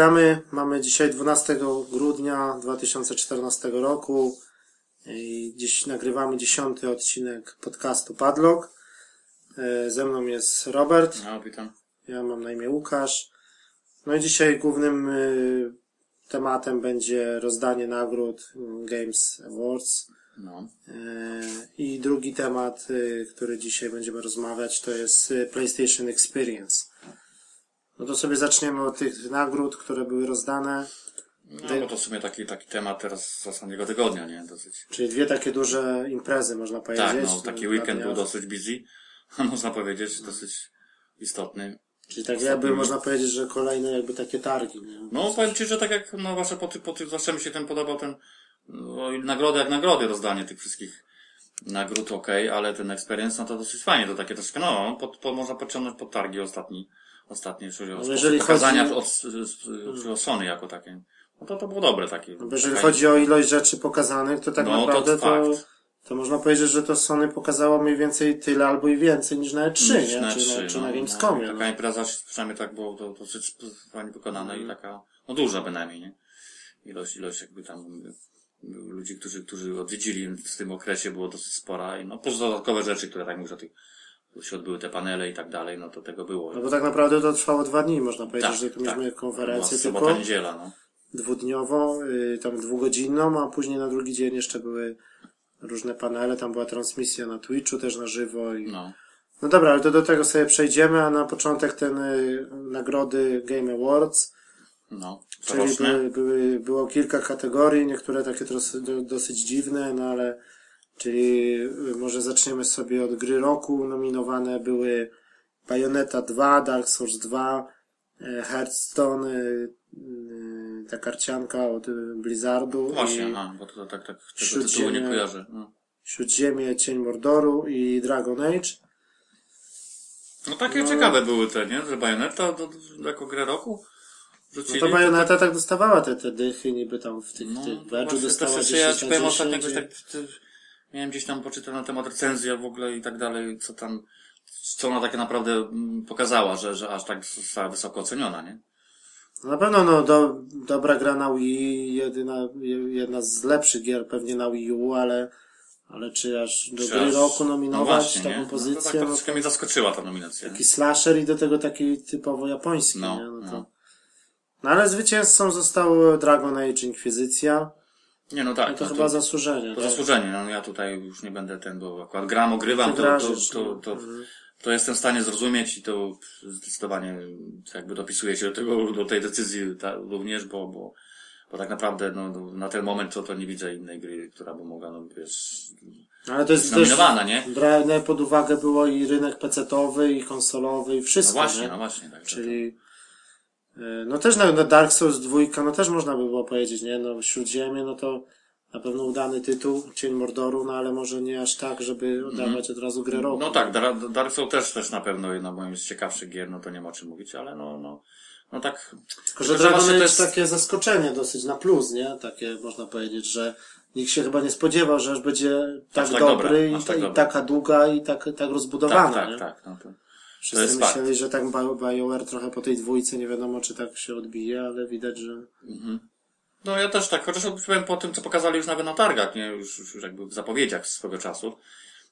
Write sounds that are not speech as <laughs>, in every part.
witamy. Mamy dzisiaj 12 grudnia 2014 roku. Dziś nagrywamy dziesiąty odcinek podcastu Padlock. E, Ze mną jest Robert. No, witam. Ja mam na imię Łukasz. No i dzisiaj głównym y, tematem będzie rozdanie nagród Games Awards. No. Y, I drugi temat, który dzisiaj będziemy rozmawiać, to jest PlayStation Experience. No to sobie zaczniemy od tych nagród, które były rozdane. No, bo to w sumie taki, taki temat teraz z ostatniego tygodnia, nie? Dosyć. Czyli dwie takie duże imprezy, można powiedzieć. Tak, no, taki weekend był dosyć busy, <laughs> można powiedzieć, dosyć istotny. Czyli tak Ostatni jakby można powiedzieć, że kolejne jakby takie targi. Nie? No, powiem Ci, że tak jak, no, właśnie po, ty, po ty, zwłaszcza mi się ten podobał ten, no, nagrody jak nagrody, rozdanie tych wszystkich nagród, okej, ale ten experience, no to dosyć fajnie, to takie troszkę, no, pod, po, można podciągnąć pod targi ostatni, ostatnie, czyli No, od jeżeli pokazania chodzi- od, od, od Sony jako takie. No to to było dobre takie. No jeżeli Taka- chodzi o ilość rzeczy pokazanych, to tak No, to naprawdę to, fakt. to, można powiedzieć, że to Sony pokazało mniej więcej tyle albo i więcej niż na E3, Niż nie? na czy, trzy, na, czy no, na no, Gamescomie. Taka no. impreza, przynajmniej tak było to dosyć fajnie wykonana i taka, no duża bynajmniej, nie? Ilość, ilość jakby tam y, ludzi, którzy, którzy odwiedzili w tym okresie było dosyć spora i no plus dodatkowe rzeczy, które tak mówię, tych, tu się odbyły te panele i tak dalej, no to tego było. No bo tak naprawdę to trwało dwa dni, można powiedzieć, że tu mieliśmy Była konferencję sobota, tylko niedziela, no. dwudniową, y, tam dwugodzinną, a później na drugi dzień jeszcze były różne panele, tam była transmisja na Twitchu też na żywo i No. No dobra, ale to do tego sobie przejdziemy, a na początek ten y, nagrody Game Awards, No. czyli były, były, było kilka kategorii, niektóre takie dosyć, do, dosyć dziwne, no ale czyli y, może zaczniemy sobie od gry roku. Nominowane były Bayonetta 2, Dark Souls 2, y, Hearthstone, y, ta karcianka od Blizzardu Właśnie, i no, bo to, tak, tak, tego tytułu nie kojarzę. No. Śródziemie, Cień Mordoru i Dragon Age. no takie No. ciekawe były te, nie? Że Bayonetta do, jako grę roku No rzucili. to Bayonetta tak dostawała te, te dychy, niby tam w tych, No, tych też 10 ja ci powiem ostatnio 10 jakoś tak, miałem gdzieś tam poczytać na temat recenzji w ogóle i tak dalej, co tam, co ona tak naprawdę mm, pokazała, że, że aż tak została wysoko oceniona, nie? Na pewno no, do, dobra gra na Wii, jedyna, je- jedna z lepszych gier pewnie na Wii U, ale, ale czy aż do Czy gry aż- roku no nominować właśnie, taką nie? No to pozycję, tak no, troszkę mnie zaskoczyła ta nominacja. taki slasher i do tego taki typowo japoński, No, nie? No, to... no. no ale zwycięzcą został Dragon Age Inquisicja, Nie, no tak. no to no chyba zasłużenie. To tak? zasłużenie, no ja tutaj już nie będę ten, bo akurat gram, ogrywam, to, to, to, no. to, Mhm. to jestem w stanie zrozumieć i to zdecydowanie jakby dopisuje się do tego, do tej decyzji ta, również, bo, bo, bo tak naprawdę no, no, na ten moment to, to nie widzę innej gry, która by mogła, no wiesz, Ale to jest też nie? brane pod uwagę było i rynek pecetowy, i konsolowy, i No wszystko, właśnie, nie? no właśnie. Tak, Czyli e, no też na, na Dark Souls 2, no też można by było powiedzieć, nie? No Śródziemie, no to na pewno udany tytuł, Cień Mordoru, no ale może nie aż tak, żeby oddawać od razu grę roku. No tak, Dar- Dark Souls też, też na pewno jedna moim z ciekawszych gier, no to nie ma o czym mówić, ale no, no, no tak. Tylko, że Dragon Age jest takie zaskoczenie dosyć na plus, nie? Takie można powiedzieć, że nikt się chyba nie spodziewał, że aż będzie tak, tak dobry dobre, i, aż ta, tak i taka długa i tak, tak rozbudowana, Tak, nie? tak, tak. No to, Wszyscy myśleli, że tak Bio- BioWare trochę po tej dwójce, nie wiadomo czy tak się odbije, ale widać, że No ja też tak, chociaż powiem po tym, co pokazali już nawet na targach, nie, już, już jakby w zapowiedziach swego czasu,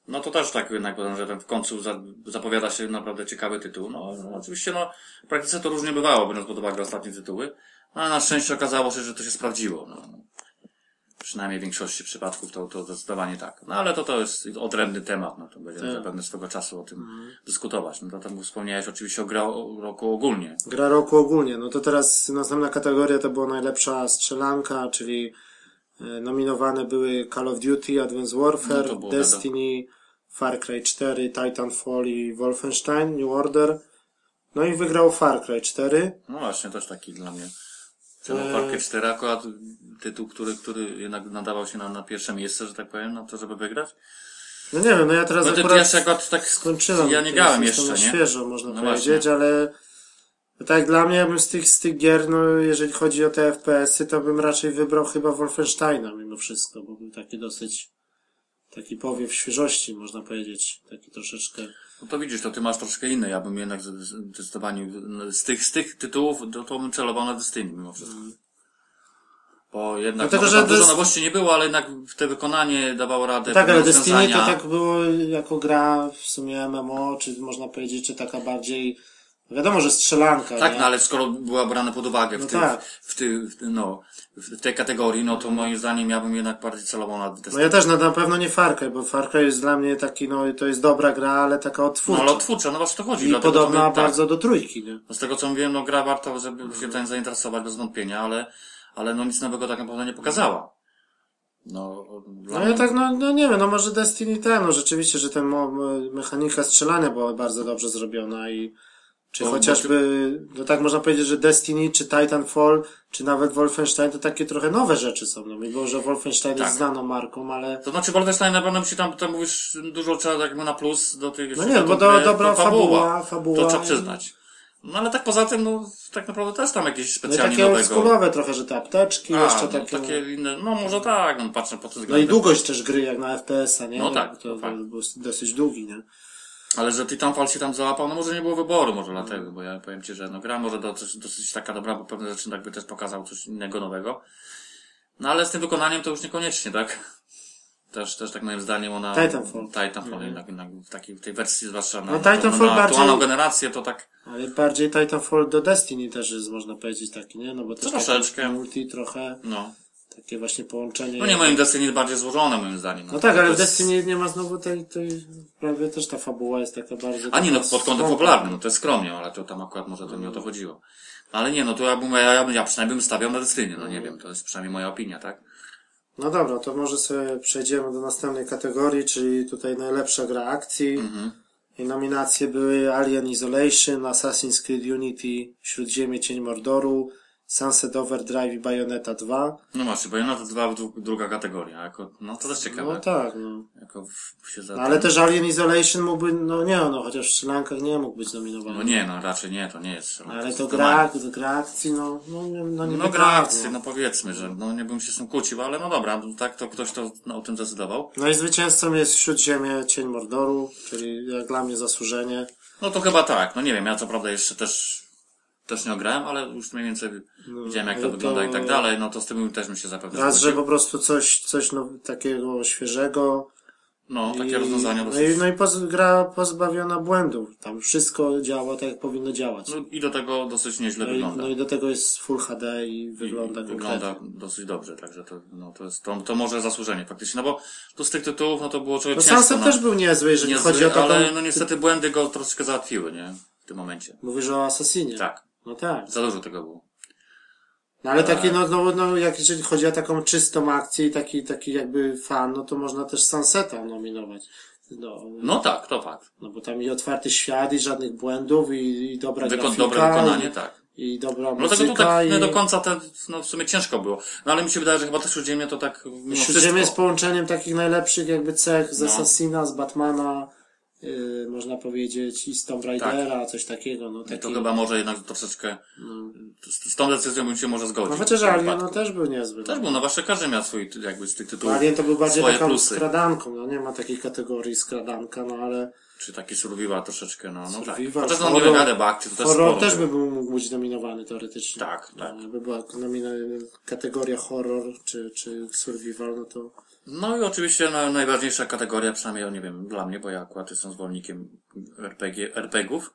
no to też tak jednak że ten w końcu za, zapowiada się naprawdę ciekawy tytuł. No, no oczywiście no, w praktyce to różnie bywało, biorąc pod uwagę ostatnie tytuły, ale na szczęście okazało się, że to się sprawdziło. No. Przynajmniej w większości przypadków to, to zdecydowanie tak. No ale to to jest odrębny temat, no to będziemy Tak. zapewne swego czasu o tym dyskutować. No to tam wspomniałeś oczywiście o gra roku ogólnie. Gra roku ogólnie. No to teraz następna kategoria to była najlepsza strzelanka, czyli e, nominowane były Call of Duty, Advanced Warfare, No Destiny, Far Cry 4, Titanfall i Wolfenstein New Order. No i wygrał Far Cry 4. No właśnie, też taki dla mnie. Far Cry 4 akurat tytuł, który, który jednak nadawał się na, na pierwsze miejsce, że tak powiem, na to, żeby wygrać. No nie wiem, no ja teraz No akurat jeszcze akurat tak skończyłem. Ja nie grałem jeszcze, na nie? świeżo, można No powiedzieć, ale tak dla mnie, ja bym z tych, z tych gier, no jeżeli chodzi o te FPS-y, to bym raczej wybrał chyba Wolfensteina mimo wszystko, bo był taki dosyć taki powiew świeżości, można powiedzieć. Taki troszeczkę No to widzisz, to ty masz troszkę inne. Ja bym jednak zdecydowanie z tych, z tych tytułów to, to bym celował na Destiny mimo wszystko. Bo jednak no, że tam dużo nowości nie było, ale jednak w te wykonanie dawało radę. Tak, ale Destiny to tak było jako gra w sumie MMO, czy można powiedzieć, czy taka bardziej, wiadomo, że strzelanka, Tak, nie? no ale skoro była brane pod uwagę w, No tym, tak. w, ty, w, no, w, tej kategorii, no to moim zdaniem ja bym jednak bardziej celował na No Destiny. ja też na, na pewno nie Far Cry, bo Far Cry jest dla mnie taki, no to jest dobra gra, ale taka No odtwórcza. ale twórcza, no właśnie to chodzi. I dlatego podobna my- tak. bardzo do trójki, nie? No Z tego co mówiłem, no gra warto, żeby się ten zainteresować bez wątpienia, ale, ale no nic nowego tak naprawdę nie pokazała. No, No ja tak, no, no nie wiem, no może Destiny ten, no rzeczywiście, że ten mechanika strzelania była bardzo dobrze zrobiona i czy chociażby, no tak można powiedzieć, że Destiny, czy Titanfall, czy nawet Wolfenstein to takie trochę nowe rzeczy są, no mimo, że Wolfenstein Tak. jest znaną marką, ale To znaczy Wolfenstein na pewno musi tam, tam mówisz, dużo trzeba jakby na plus do tych no nie, do bo do, gry, dobra to fabuła, fabuła. To trzeba przyznać. No ale tak poza tym, no tak naprawdę też tam jakieś No specjalnie takie nowego. trochę, że te apteczki A, jeszcze no, takie... takie inne, no może tak, no patrzę po tym No i długość też gry, jak na FPS-a, nie? No tak, To, no to tak. był dosyć długi, nie? Ale że Titanfall się tam załapał, no może nie było wyboru, może dlatego, bo ja powiem Ci, że no gra może dosyć, dosyć taka dobra, bo pewne rzeczy jakby też pokazał coś innego, nowego. No ale z tym wykonaniem to już niekoniecznie, tak? <laughs> Też, też tak moim zdaniem ona... Titanfall. Titanfall jednak, jednak w takiej, w tej wersji zwłaszcza na, No, na, Titanfall na bardziej- aktualną generację to tak... Ale bardziej Titanfall do Destiny też jest, można powiedzieć, taki, nie? No bo też Troszeczkę. multi trochę, No. Takie właśnie połączenie. No nie, moim Destiny jest bardziej złożone moim zdaniem. No tak, To ale w jest- Destiny nie ma znowu tej, tej, prawie też ta fabuła jest taka bardzo... A nie, no pod kątem fabularnym, no to jest skromnie, ale to tam akurat może to nie o to chodziło. Ale nie, no to ja bym, ja, ja, ja przynajmniej bym stawiał na Destiny, no nie wiem, to jest przynajmniej moja opinia, tak? No dobra, to może sobie przejdziemy do następnej kategorii, czyli tutaj najlepsza gra akcji. Mhm. I nominacje były Alien Isolation, Assassin's Creed Unity, Śródziemie Cień Mordoru, Sunset Overdrive i Bayonetta 2. No właśnie, Bayonetta 2 dru- druga kategoria, jako, no to też ciekawe. No tak, no. Jako w, się za, No, ale też Alien Isolation mógłby, no nie, no chociaż w strzelankach nie mógł być nominowany. No nie, no raczej nie, to nie jest. No, ale to gra, gra akcji, no, no, nie- no nie No gra tak, akcji, no powiedzmy, że no nie bym się z tym kłócił, ale no dobra, no tak to ktoś to no, o tym zdecydował. No i zwycięzcą jest Śródziemie Cień Mordoru, czyli jak dla mnie zasłużenie. No to chyba tak, no nie wiem, ja co prawda jeszcze też, też nie ograłem, ale już mniej więcej widziałem jak to to- wygląda i tak dalej, no to z tym też bym się zapewne Raz, że zgodził. po prostu coś, coś no, takiego świeżego. No, takie i, rozwiązania no dosyć. i, no i poz, gra pozbawiona błędów. Tam wszystko działa tak, jak powinno działać. No i do tego dosyć nieźle No i, wygląda. no i do tego jest Full HD i wygląda I konkretnie. wygląda dosyć dobrze, także to, no, to jest, to, to może zasłużenie faktycznie, no bo tu z tych tytułów, no to było człowiek No. Sunset no, też był niezły, jeżeli niezły, chodzi o taką... ale no niestety błędy go troszeczkę załatwiły, nie? W tym momencie. Mówisz o Assassinie. Tak. No tak. Za dużo tego było. No ale taki, no, no, no, jak jeżeli chodzi o taką czystą akcję i taki, taki jakby fan, no to można też Sunseta nominować. No, No tak, to fakt. no bo tam i otwarty świat, i żadnych błędów, i, i dobra Wyko- grafika. dobre wykonanie, i, tak. I dobra No tego muzyka. tu tak i... nie do końca te, no w sumie ciężko było. No ale mi się wydaje, że chyba też Śródziemie to tak mimo Śródziemie wszystko. jest połączeniem takich najlepszych jakby cech z No. Assassina, z Batmana, yy, można powiedzieć, i z Tomb Raidera, coś takiego, no I taki... to chyba może jednak troszeczkę, z, z tą decyzją bym się może zgodził. No chociaż Alien, no też był niezły. Też no. był, no właśnie każdy miał swój, jakby z tych tytułów, Alien to był bardziej taką plusy. skradanką, no nie ma takiej kategorii skradanka, no ale Czy taki survival troszeczkę, no, no tak. Chociaż no nie akcji to też horror też by był, mógł być nominowany teoretycznie. Tak, tak. No, By była nomina- kategoria horror czy, czy survival, no to No i oczywiście no, najważniejsza kategoria, przynajmniej ja nie wiem, dla mnie, bo ja akurat jestem zwolennikiem RPG, RPGów,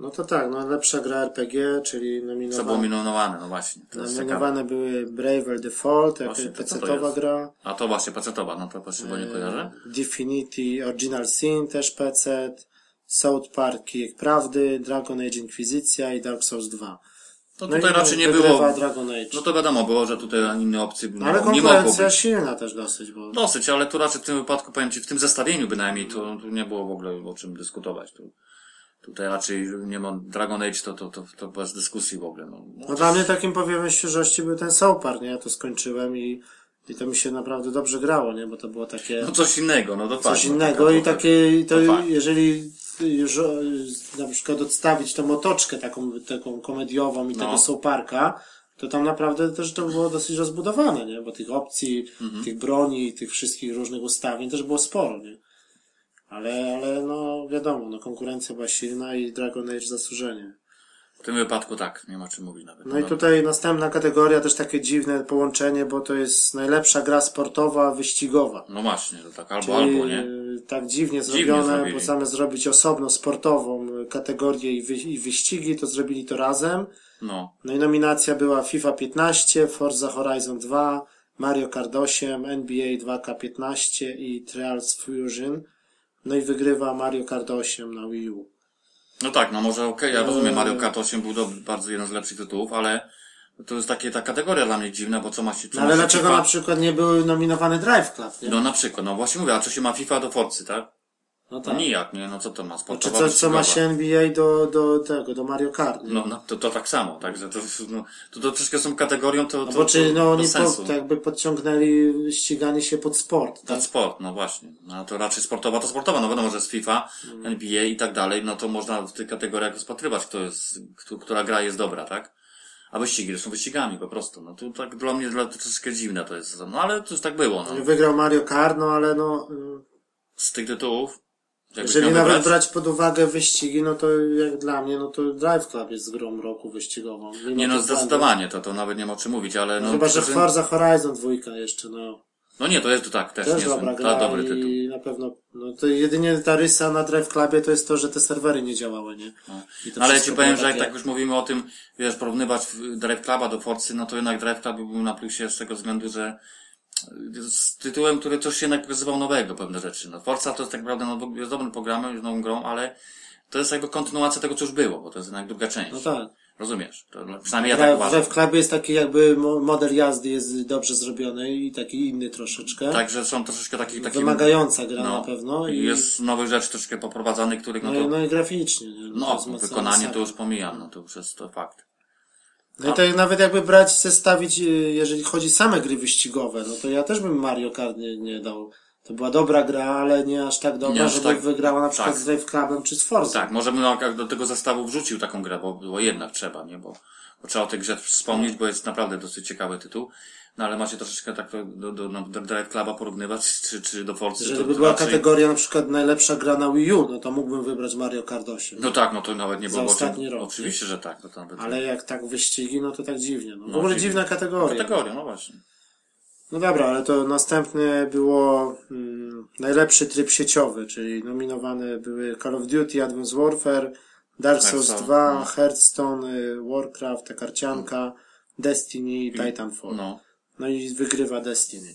no to tak, no lepsza gra RPG, czyli co było nominowane, minowane, no właśnie. Ciekawe. nominowane były Braver Default, jest? gra. A to właśnie pecetowa, no to właśnie, bo nie kojarzę. Divinity Original Sin też PC, South Park Kijek Prawdy, Dragon Age Inquisicja i Dark Souls 2. To No tutaj i raczej nie było, Dragon Age. no to wiadomo było, że tutaj inne opcje No, ale nie mogło być. silna też dosyć, bo Dosyć, ale tu raczej w tym wypadku, powiem Ci, w tym zestawieniu bynajmniej, to, tu nie było w ogóle o czym dyskutować. Tu, tutaj raczej nie ma Dragon Age, to, to, to, to bez dyskusji w ogóle. No, No dla mnie takim powiewem świeżości był ten South Park, nie? Ja to skończyłem i, i to mi się naprawdę dobrze grało, nie? Bo to było takie no coś innego, no to coś innego taka i takie, i to to jeżeli już na przykład odstawić tą otoczkę taką, taką komediową i No. tego South Parka, to tam naprawdę też to było dosyć rozbudowane, nie? Bo tych opcji, Mhm. tych broni, tych wszystkich różnych ustawień też było sporo, nie? Ale, ale no wiadomo, no konkurencja była silna i Dragon Age zasłużenie. W tym wypadku tak, nie ma czym mówić nawet. No i tutaj następna kategoria, też takie dziwne połączenie, bo to jest najlepsza gra sportowa, wyścigowa. No właśnie, to tak albo, Czyli albo, nie? tak dziwnie Dziwnie zrobione, zrobili. bo zamiast zrobić osobno sportową kategorię i, wy, i wyścigi, to zrobili to razem. No. No i nominacja była FIFA 15, Forza Horizon 2, Mario Kart 8, NBA 2K15 i Trials Fusion. No i wygrywa Mario Kart 8 na Wii U. No tak, no może okej, ja Eee. rozumiem, Mario Kart 8 był do, bardzo jeden z lepszych tytułów, ale to jest takie, ta kategoria dla mnie dziwna, bo co ma się, co No ma ale się dlaczego FIFA? na przykład nie były nominowane Drive Club, nie? No na przykład, no właśnie mówię, a co się ma FIFA do Forcy, tak? No No tak. nijak, nie? No co to ma? Czy Sportowa co, co ma się NBA do, do tego, do Mario Kart, nie? No, no to, to tak samo, także to, no, to, to troszkę są kategorią, to, No to, bo czy no oni bez po, sensu. to jakby podciągnęli ściganie się pod sport, tak? sport, no właśnie. No to raczej sportowa to sportowa, no wiadomo, że jest FIFA, Mm. NBA i tak dalej, no to można w tych kategoriach rozpatrywać, kto jest, kto, która gra jest dobra, tak? A wyścigi to są wyścigami po prostu. No to tak dla mnie dla, to troszkę dziwne to jest. No ale to już tak było, no. Wygrał Mario Kart, no ale no, y, Z tych tytułów. Jeżeli nawet wybrać, brać pod uwagę wyścigi, no to jak dla mnie, no to Drive Club jest grą roku wyścigową. Mimo Nie no, zdecydowanie, to, to nawet nie ma o czym mówić, ale no. Chyba, że przy- Forza Horizon 2 jeszcze, no. No nie, to jest to tak, też, Też niezły, dobra to gra dobry tytuł. i na pewno, no to jedynie ta rysa na Drive Clubie to jest to, że te serwery nie działały, nie? To No, ale ja ci powiem, że jak tak już mówimy o tym, wiesz, porównywać Drive Cluba do Forcy, no to jednak Drive Club był na plusie z tego względu, że z tytułem, który coś jednak pokazywał nowego, pewne rzeczy. No Forza to jest tak naprawdę, no, jest dobrym programem, jest nową grą, ale to jest jakby kontynuacja tego, co już było, bo to jest jednak druga część. No tak. Rozumiesz? To, no, przynajmniej ja tak uważam. Drive Club jest taki jakby mo- model jazdy jest dobrze zrobiony i taki inny troszeczkę. Także są troszeczkę takich, takich Wymagająca gra no, na pewno i, jest nowych rzeczy troszkę poprowadzanych, których no no, to, no i graficznie, nie? no, mocno wykonanie to już pomijam, no to już jest to fakt. No i tak nawet jakby brać, zestawić, y, jeżeli chodzi same gry wyścigowe, no to ja też bym Mario Kart nie, nie dał. To była dobra gra, ale nie aż tak dobra, Nie aż żeby tak- wygrała na przykład tak. z Drive Clubem czy z Forza. Tak, może bym do tego zestawu wrzucił taką grę, bo było jednak trzeba, nie? Bo, bo trzeba o tej grze wspomnieć, bo jest naprawdę dosyć ciekawy tytuł. No ale macie troszeczkę tak do, do, do, no, do Drive Cluba porównywać, czy, czy do Forcy. Jeżeli to by była raczej- kategoria na przykład najlepsza gra na Wii U, no to mógłbym wybrać Mario Kart 8. No tak, no to nawet nie Za było. ostatni rok, Oczywiście, że tak. No to nawet Ale jak tak wyścigi, no to tak dziwnie. No, w No, ogóle dziwnie. dziwna kategoria. Kategoria, no właśnie. No dobra, ale to następne było mm, najlepszy tryb sieciowy, czyli nominowane były Call of Duty, Advanced Warfare, Dark Souls Souls, 2, no. Hearthstone, y, Warcraft, ta karcianka, Destiny i Titanfall. No. No i wygrywa Destiny.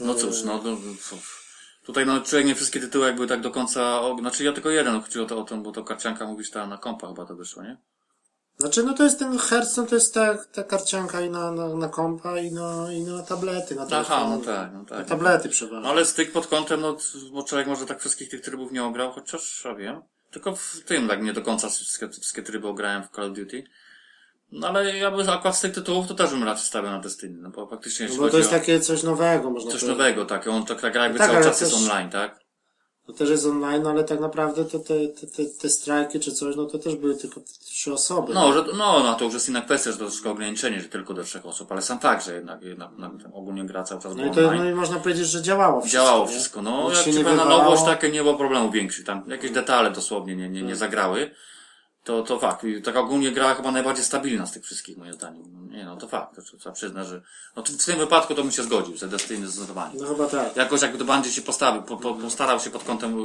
No cóż, no, no cóż. Tutaj no człowiek nie wszystkie tytuły jakby tak do końca, o, znaczy ja tylko jeden chodziło to o tym, bo to karcianka mówisz ta na kompa chyba to wyszło, nie? Znaczy, no to jest ten Hearthstone, to jest ta, ta karcianka i na, na, na kompa, i na, i na tablety. Na Aha, no tak, no tak. Na tablety No przeważnie. ale styk pod kątem, no, bo człowiek może tak wszystkich tych trybów nie ograł, chociaż ja wiem. Tylko w tym, tak nie do końca wszystkie, wszystkie tryby ograłem w Call of Duty. No ale ja bym akurat z tych tytułów to też bym raczej stawiał na Destiny, no bo faktycznie No bo to jest o takie coś nowego, można coś powiedzieć. nowego, tak, on tak, ta gra jakby Tak, cały czas jest też- online, tak? To też jest online, ale tak naprawdę te, te, te, te, te strajki czy coś, no to też były tylko trzy osoby. No, że, no, no to już jest inna kwestia, że to troszkę ograniczenie, że tylko do trzech osób, ale sam fakt, że jednak, jednak, jednak ogólnie gra cały czas No i, to, online. no i można powiedzieć, że działało wszystko. Działało nie? wszystko. No, Nic jak się nie na nowość takie nie było problemu większych. Tam jakieś detale dosłownie nie, nie, nie zagrały. To, to fakt. I tak ogólnie gra chyba najbardziej stabilna z tych wszystkich, moim zdaniem. Nie no, to fakt. To trzeba przyznać, że, no w tym wypadku to bym się zgodził, że Destiny zdecydowanie. No chyba tak. Jakoś jakby to bandzie się postawił, po, po, postarał się pod kątem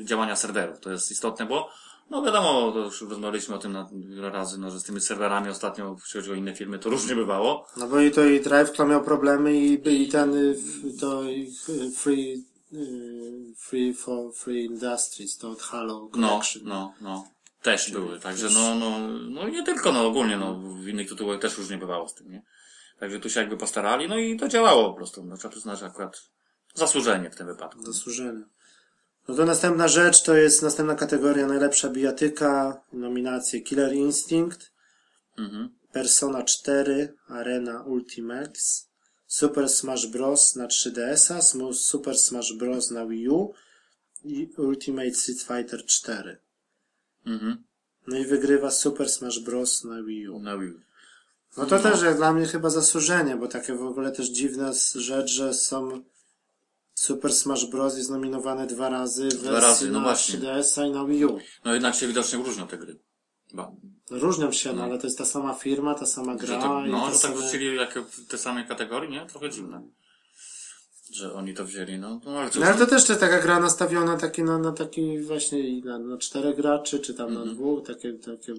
y, działania serwerów. To jest istotne, bo no wiadomo, to już rozmawialiśmy o tym na wiele razy, no, że z tymi serwerami ostatnio, jeśli chodzi o inne firmy, to różnie bywało. No bo i to i Drive Club miał problemy i, i ten y, to i Free y, Free for Free Industries, to od Halo No, Collection. no, no. Też były, także no, no, no nie tylko, no ogólnie, no, w innych tytułach też różnie bywało z tym, nie? Także tu się jakby postarali, no i to działało po prostu, no trzeba przyznać, że akurat zasłużenie w tym wypadku. Zasłużenie. No to następna rzecz to jest następna kategoria najlepsza bijatyka, nominacje Killer Instinct, Mhm. Persona 4, Arena Ultimax, Super Smash Bros. na 3DS-a, Smu- Super Smash Bros. na Wii U i Ultimate Street Fighter 4. Mhm. No i wygrywa Super Smash Bros. na Wii U. Na Wii. No to też jak dla mnie chyba zasłużenie, bo takie w ogóle też dziwna rzecz, że są Super Smash Bros. jest nominowane dwa razy w Dwa razy, no na właśnie. 3DS-a i na Wii U. No jednak się widocznie różnią te gry. Ba, No, Różnią się, no, ale to jest ta sama firma, ta sama że gra to, i no, te że tak same... wrzucili jak w te same kategorie, nie? Trochę dziwne. Że oni to wzięli, no, no ale cóż. No ale to też to taka gra nastawiona taki na, na taki właśnie i na, na czterech graczy, czy tam Mhm. na dwóch, takie, takie...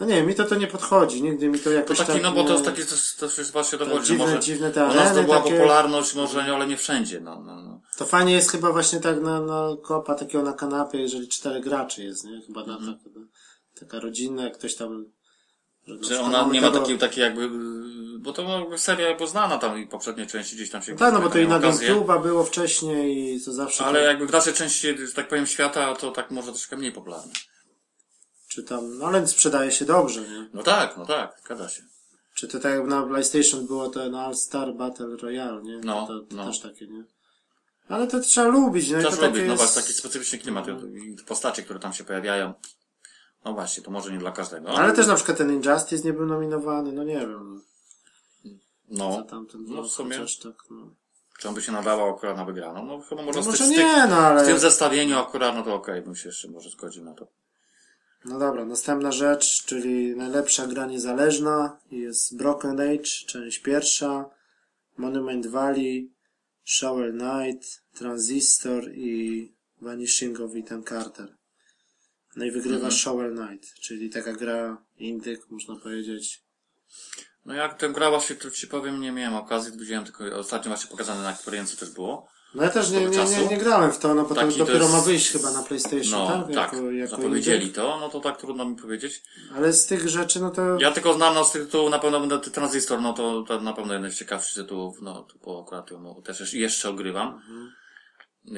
No nie mi to to nie podchodzi, nigdy mi to To jakoś taki, tak no bo to jest taki, to, to jest właśnie dowodzi, dziwne, może dziwne te u nas to była takie... popularność, może nie, ale nie wszędzie, no, no, no. To fajnie jest chyba właśnie tak na, na kopa takiego na kanapie, jeżeli czterech graczy jest, nie? Chyba na, Mhm. taka, taka rodzinna, jak ktoś tam... Przykład ona nie ma tego- takiej, takiej jakby, bo to seria jakby znana tam i poprzednie części gdzieś tam się No tak, no bo to i na. GameCube'a było wcześniej i to zawsze... Ale jakby w dalszej części, że tak powiem, świata, to tak może troszkę mniej popularne. Czy tam... No ale sprzedaje się dobrze, nie? No tak, no tak, zgadza się. Czy to tak jak na PlayStation było ten All Star Battle Royale, nie? No, to, to no. też takie, nie? Ale to trzeba lubić, no to lubię, takie no jest... właśnie, taki specyficzny klimat i postacie, które tam się pojawiają. No właśnie, to może nie dla każdego. Ale też na przykład ten Injustice nie był nominowany, no nie wiem. No, Za tamten no w sumie, tak, no. czy on by się nadawał akurat na wygraną? No chyba może no może z tych, nie, no ale... w tym zestawieniu akurat, no to okej, bym się jeszcze może zgodził na to. No dobra, następna rzecz, czyli najlepsza gra niezależna jest Broken Age, część pierwsza, Monument Valley, Shovel Knight, Transistor i Vanishing of Ethan Carter. No i wygrywa Mhm. Shovel Knight, czyli taka gra indyk, można powiedzieć. No jak tę grała się, to ci powiem, nie miałem okazji, widziałem tylko ostatnio właśnie pokazane na eksperiencji też było. No ja też nie, nie, nie, nie grałem w to, no bo Taki to dopiero jest- ma wyjść chyba na PlayStation, No, tak? tak, Jako, jako zapowiedzieli indyk. to, no to tak trudno mi powiedzieć. Ale z tych rzeczy, no to... Ja tylko znam no, z tych tytułów, na pewno będę Transistor, no to, to na pewno jeden z ciekawszych tytułów, no to bo akurat ją też jeszcze- jeszcze ogrywam. Yy,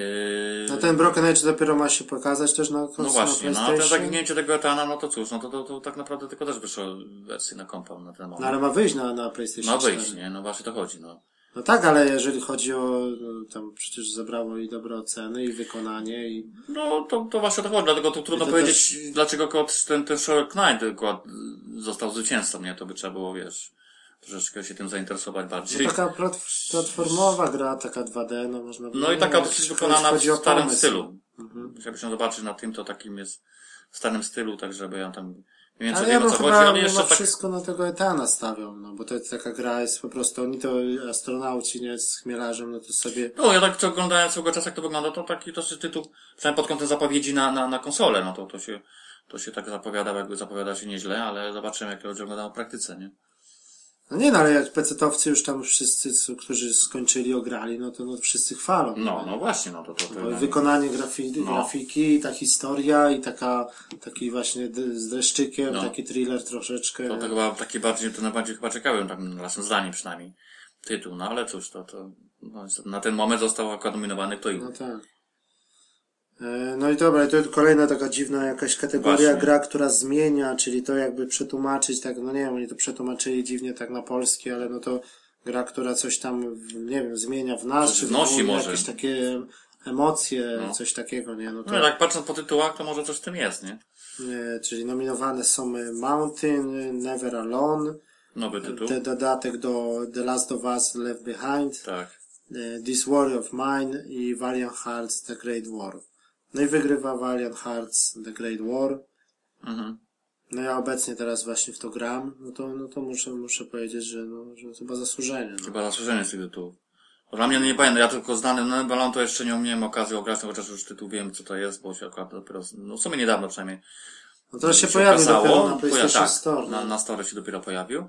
No ten Broken Age dopiero ma się pokazać też na, kons- no właśnie, na no PlayStation. zaginięcie tego etana, no to cóż, no to, to, to tak naprawdę tylko też wyszło wersji na kompa na ten No moment. ale ma wyjść na, na PlayStation Ma 4. wyjść, nie? No właśnie to chodzi, no. No tak, ale jeżeli chodzi o, no, tam przecież zebrało i dobre oceny, i wykonanie, i... No to, to właśnie o to chodzi, dlatego to trudno to powiedzieć, dlaczego akurat ten, ten Sherlock Knight został zwycięzcą, nie? To by trzeba było, wiesz, troszeczkę się tym zainteresować No bardziej. taka plat- platformowa gra, taka 2D, no można No i taka dosyć wykonana w starym pomysł. stylu. Mhm. Chciałbym zobaczyć na tym, to takim jest w starym stylu, tak żeby ja tam mniej więcej Ale wiem ja co chodzi, ale jeszcze tak... wszystko na tego Etana stawiał, no bo to jest taka gra jest po prostu, oni to astronauci, nie, z chmielarzem, no to sobie... No, ja tak co oglądałem cały czas, jak to wygląda, to taki dosyć tytuł, przynajmniej pod kątem zapowiedzi na, na, na konsolę, no to, to się, to się tak zapowiada, jakby zapowiada się nieźle, ale zobaczymy, jak to będzie wyglądało w praktyce, nie? No nie no, ale jak pecetowcy już tam wszyscy, co- którzy skończyli, ograli, no to no, wszyscy chwalą. No, no właśnie, no to, to, to wykonanie grafi No. grafiki, i ta historia, i taka, taki właśnie z dreszczykiem, No. taki thriller troszeczkę. To, to chyba taki bardziej, to najbardziej chyba ciekawy, tak naszym zdaniem przynajmniej, tytuł, no ale cóż, to, to no, na ten moment został akurat nominowany kto inny. No tak. E, No i dobra, i to kolejna taka dziwna jakaś kategoria, Właśnie. gra, która zmienia, czyli to jakby przetłumaczyć, tak, no nie wiem, oni to przetłumaczyli dziwnie tak na polski, ale no to gra, która coś tam, nie wiem, zmienia w nas, czy wnosi może. jakieś takie emocje, No. coś takiego, nie? No to, No tak patrząc po tytułach, to może coś w tym jest, nie? e, czyli nominowane są e, Mountain, Never Alone, Nowy tytuł. te dodatek do The Last of Us Left Behind, Tak. e, This War of Mine i Valiant Hearts The Great War. No i wygrywa Valiant Hearts The Great War. Mhm. No ja obecnie teraz właśnie w to gram, no to, no to muszę, muszę powiedzieć, że, no, że chyba zasłużenie. No. Chyba zasłużenie z tych tytułów. Dla mnie no nie pamiętam, ja tylko znany, no Balon to jeszcze nie miałem okazji ograć, no chociaż już tytuł wiem co to jest, bo się akurat dopiero, no w sumie niedawno przynajmniej. No to się pojawi dopiero na PlayStation tak, Store. Na, no. na Store się dopiero pojawił.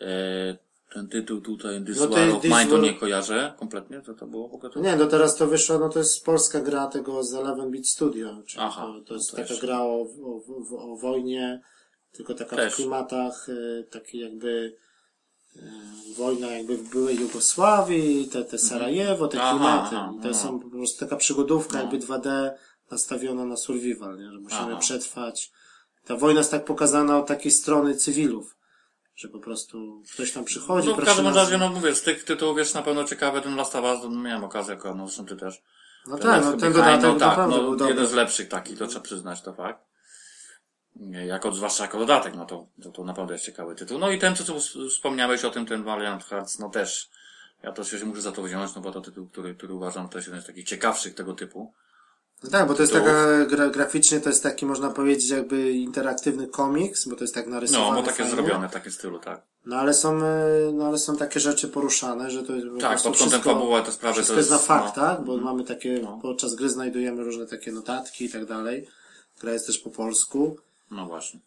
E, ten tytuł tutaj, This No War of Mine, to nie kojarzę kompletnie, to to było to... Nie, no teraz to wyszło, no to jest polska gra tego z 11-bit Studio, czyli Aha, to, to jest no to taka gra o, o, o, o wojnie, tylko taka Też. w klimatach, y, taki jakby y, wojna jakby w byłej Jugosławii, te, te Sarajewo, te Mhm. Aha, klimaty. aha, to aha. są po prostu taka przygodówka No. jakby 2D nastawiona na survival, nie? że musimy przetrwać. Ta wojna jest tak pokazana od takiej strony cywilów, że po prostu ktoś tam przychodzi, No w każdym razie, no mówię, z tych tytułów jest na pewno ciekawy ten Last of Us, no, miałem okazję no zresztą ty też. No tak, no ten dodatek no tak, no, był dobry. jeden z lepszych takich, to trzeba przyznać, to fakt. Jako, zwłaszcza jako dodatek, no to, to, to naprawdę jest ciekawy tytuł. No i ten, co tu wspomniałeś o tym, ten Valiant Hearts, no też Ja to się muszę za to wziąć, no bo to tytuł, który, który uważam też jeden z takich ciekawszych tego typu. No tak, bo to jest taka, gra, graficznie to jest taki, można powiedzieć, jakby interaktywny komiks, bo to jest tak narysowane. No, bo takie fajnie. zrobione w takim stylu, tak. No ale są, e, no ale są takie rzeczy poruszane, że to jest Tak, pod kątem fabuły te sprawy to jest na no, faktach, bo mamy takie, No. podczas gry znajdujemy różne takie notatki i tak dalej. Gra jest też po polsku. no właśnie.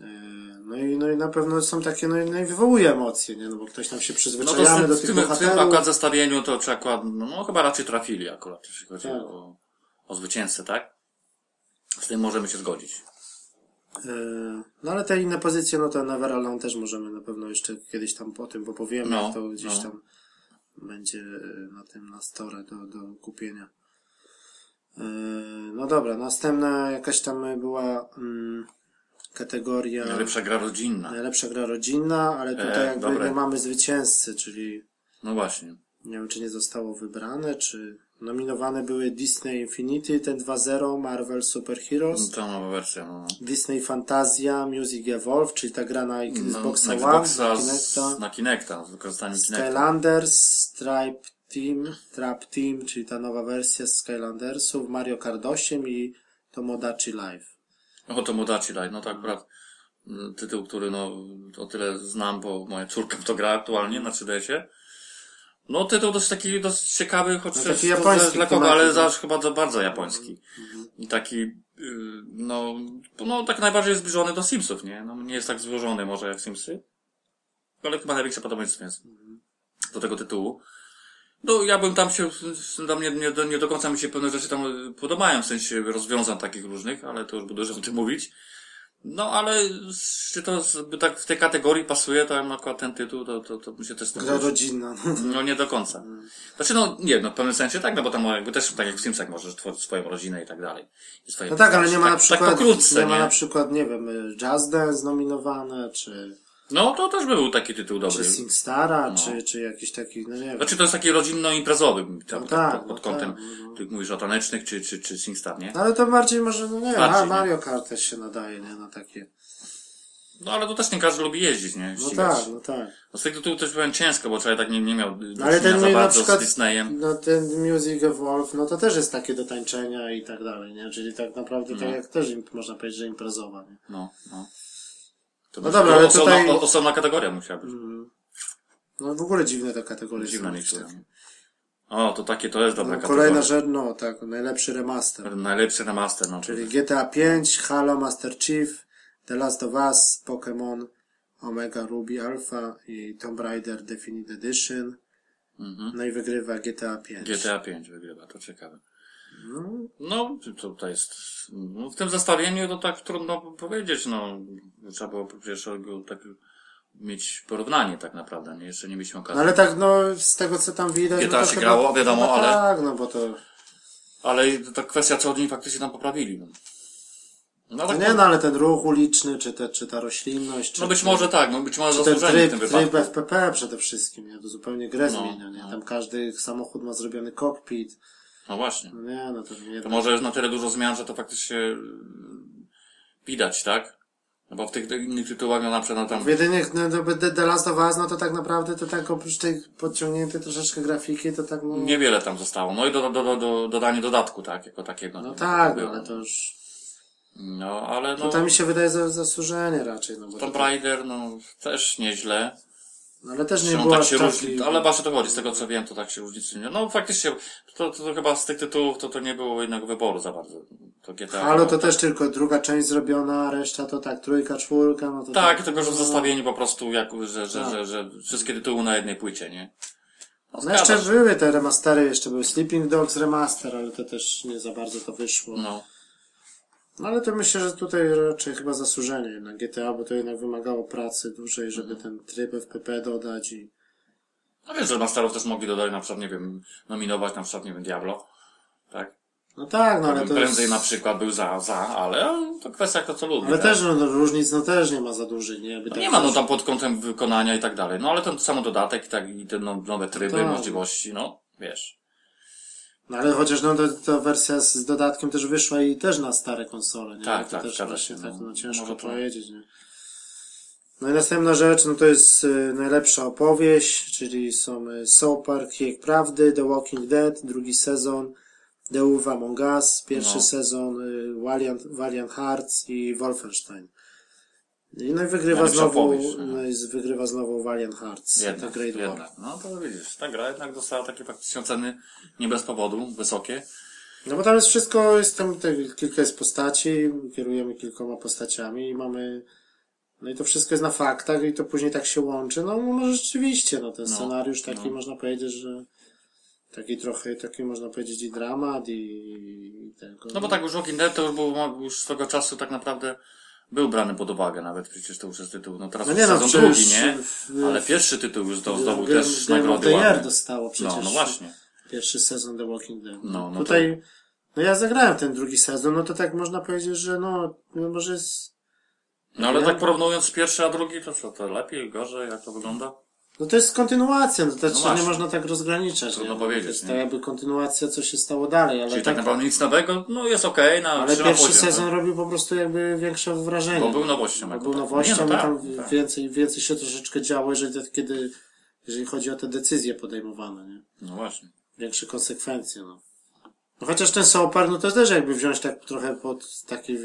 E, No i, no i na pewno są takie, no i, no i wywołuje emocje, nie? No bo ktoś tam się No to przyzwyczajamy do w, tych tym, w tym bohaterów. akurat zestawieniu to czy akurat, no, no chyba raczej trafili akurat, jeśli chodzi Tak. o, o zwycięzcę, tak? Z tym możemy się zgodzić. E, No ale te inne pozycje, no to Never Alone też możemy na pewno jeszcze kiedyś tam po tym opowiemy, No, to gdzieś no. tam będzie e, na tym, na store do, do kupienia. E, No dobra, następna jakaś tam była mm, kategoria Najlepsza gra rodzinna. najlepsza gra rodzinna, ale tutaj E, jakby dobre. nie mamy zwycięzcy, czyli No właśnie. nie wiem, czy nie zostało wybrane, czy nominowane były Disney Infinity, ten 2.0, Marvel Super Heroes, nowa wersja, no. Disney Fantasia, Music Evolve, czyli ta gra na Xboxa no, One, Xboxa Kinecta, z, na Kinecta, z wykorzystaniem Kinecta. Skylanders, Stripe Team, Trap Team, czyli ta nowa wersja z Skylandersów, Mario Kart 8 i Tomodachi Live. O, to Modachi Light, no to akurat mm, tytuł, który no o tyle znam, bo moja córka w to gra aktualnie na 3DS-ie. No tytuł dość taki, dość ciekawy, choć No, taki japoński dla kogo, ale no. zawsze chyba za bardzo japoński. I taki, yy, no, no tak najbardziej zbliżony do Simsów, nie? No nie jest tak złożony może jak Simsy, ale chyba największe podobieństwo jest do tego tytułu. No, ja bym tam się, tam nie, nie, do- nie do końca mi się pewne rzeczy tam y, podobają, w sensie rozwiązań takich różnych, ale to już by dużo o tym mówić. No, ale czy to tak w tej kategorii pasuje, to akurat ten tytuł, to, to, to mi się też Gra rodzinna. No, nie do końca. Znaczy, no, nie, no, w pewnym sensie tak, no, bo tam jakby też tak jak w Simsach możesz tworzyć swoją rodzinę i tak dalej. I swoje No tak, ale nie ma na tak, przykład, Tak pokrótce, nie ma nie? na przykład, nie wiem, Jazz Dance nominowane, czy, No, to też by był taki tytuł dobry. czy SingStara, No. czy, czy jakiś taki, no nie wiem. Znaczy, to jest taki rodzinno-imprezowy, tak, No tak, tak, pod, no pod kątem, tak, no, no. ty mówisz o tanecznych, czy, czy, czy SingStar, nie? No ale to bardziej może, no nie wiem, Bardziej? Mario Kart też się nadaje, nie, na takie. No, ale to też nie każdy lubi jeździć, nie? No tak, no tak. No z tych tytułów też powiem ciężko, bo człowiek tak nie, nie miał No ale ten za na bardzo przykład, z Disneyem. no ten Music Evolve, no to też jest takie do tańczenia i tak dalej, nie? Czyli tak naprawdę tak No. jak też im, można powiedzieć, że imprezowa, nie? No, no. To No dobra, ale osobna, tutaj- osobna kategoria musiała być. No w ogóle dziwne te kategorie Dziwna są. niektóra. nie? O, to takie, to jest dobra No, kategoria. kolejna rzecz, no tak, najlepszy remaster. Najlepszy remaster, no. Czyli GTA 5, Halo Master Chief, The Last of Us, Pokémon, Omega Ruby Alpha i Tomb Raider Definitive Edition. Mhm. No i wygrywa GTA 5. GTA 5 wygrywa, to ciekawe. No, No, to, to jest, no, w tym zestawieniu to tak trudno powiedzieć, no. Trzeba było przecież tak mieć porównanie tak naprawdę, nie? Jeszcze nie mieliśmy okazji. no ale tak, no z tego co tam widać. GTA no się chyba- grało, wiadomo, chyba ale- Tak, no bo to. Ale to kwestia, co oni faktycznie tam poprawili. No, no, No tak, nie, no ale ten ruch uliczny, czy, te, czy ta roślinność. Czy, no być może tak, no być może ten zasłużenie w tryb, tym tryb. FPP przede wszystkim, nie? To zupełnie grę No, zmienia, nie? no. Tam każdy samochód ma zrobiony cockpit. No właśnie. Nie, no to To może jest na tyle dużo zmian, że to faktycznie yy, widać, tak? No bo w tych innych tytułach, no na przykład no tam... W jedynych, no, to The, The Last of Us, no to tak naprawdę to tak oprócz tej podciągniętej troszeczkę grafiki, to tak no... Niewiele tam zostało. No i do, do, do, do, dodanie dodatku, tak? Jako takiego. no tak, no, ale to już... No, ale no... Tutaj mi się wydaje za, zasłużenie raczej, no bo Tomb to, Raider, no, też nieźle. No, ale też nie było tak się różni, ale właśnie to chodzi, z tego co wiem, to tak się różnicy nie. No faktycznie, to, to, to chyba z tych tytułów to, to nie było jednego wyboru za bardzo. To GTA. Halo to no, też tylko druga część zrobiona, reszta to tak, trójka, czwórka, no to Tak, tylko że w no, zestawieniu po prostu, jak, że, że, Tak. że, że wszystkie tytuły na jednej płycie, nie? No, No jeszcze były te remastery, jeszcze był Sleeping Dogs remaster, ale to też nie za bardzo to wyszło. No. No ale to myślę, że tutaj raczej chyba zasłużenie jednak GTA, bo to jednak wymagało pracy dużej, żeby Mhm. ten tryb FPP dodać i... No więc, że Masterów też mogli dodać na przykład, nie wiem, nominować na przykład, nie wiem, Diablo. Tak? No tak, no ale to prędzej jest... na przykład był za, za, ale to kwestia kto co lubi. Ale tak? też no, no, różnic no też nie ma za dużych, nie? No tak nie ma no tam pod kątem wykonania i tak dalej. No ale ten sam dodatek i tak, i te no, nowe tryby, tak. możliwości, no, wiesz. No ale chociaż no to, to wersja z dodatkiem też wyszła i też na stare konsole, nie? Tak, to tak, też właśnie się, tak, no. no ciężko to- powiedzieć, nie? No i następna rzecz, no to jest y, najlepsza opowieść, czyli są y, South Park, Prawdy, The Walking Dead, drugi sezon, The Wolf Among Us, pierwszy No. sezon, y, Valiant, Valiant Hearts i Wolfenstein. No i wygrywa Najlepsza znowu, opowieść, no. no i wygrywa znowu Valiant Hearts, Jednak, Great War. jednak. No to widzisz, ta gra jednak dostała takie faktycznie oceny nie bez powodu, wysokie. No bo tam jest wszystko, jest tam te, kilka jest postaci, kierujemy kilkoma postaciami i mamy, no i to wszystko jest na faktach i to później tak się łączy. No może rzeczywiście, no ten No, scenariusz taki no. można powiedzieć, że taki trochę, taki można powiedzieć i dramat i, i tego. No bo tak już Walking Dead to już był już swego czasu tak naprawdę był brany pod uwagę nawet przecież to już jest tytuł. No teraz No nie no, sezon drugi, nie? w- Ale pierwszy tytuł już do- zdobył Game- też Game nagrody ładne. dostało przecież. No, no właśnie. Pierwszy sezon The Walking Dead. No, no Tutaj, no ja zagrałem ten drugi sezon, no to tak można powiedzieć, że no, no może jest No ale Ja- tak porównując pierwszy a drugi, to co, to lepiej, gorzej, jak to wygląda? No to jest kontynuacja, no to znaczy nie można tak rozgraniczać. Trudno nie? powiedzieć, To jest nie? tak jakby kontynuacja, co się stało dalej, ale Czyli tak, tak naprawdę nic nowego, no jest okej, na ale pierwszy poziom, sezon tak? robił po prostu jakby większe wrażenie. Bo był nowością. Bo był tak. nowością, Nie, no i tak, tam tak. więcej, więcej się troszeczkę działo, jeżeli, kiedy, jeżeli chodzi o te decyzje podejmowane, nie? No właśnie. Większe konsekwencje, no. no chociaż ten South Park, no to też jakby wziąć tak trochę pod taki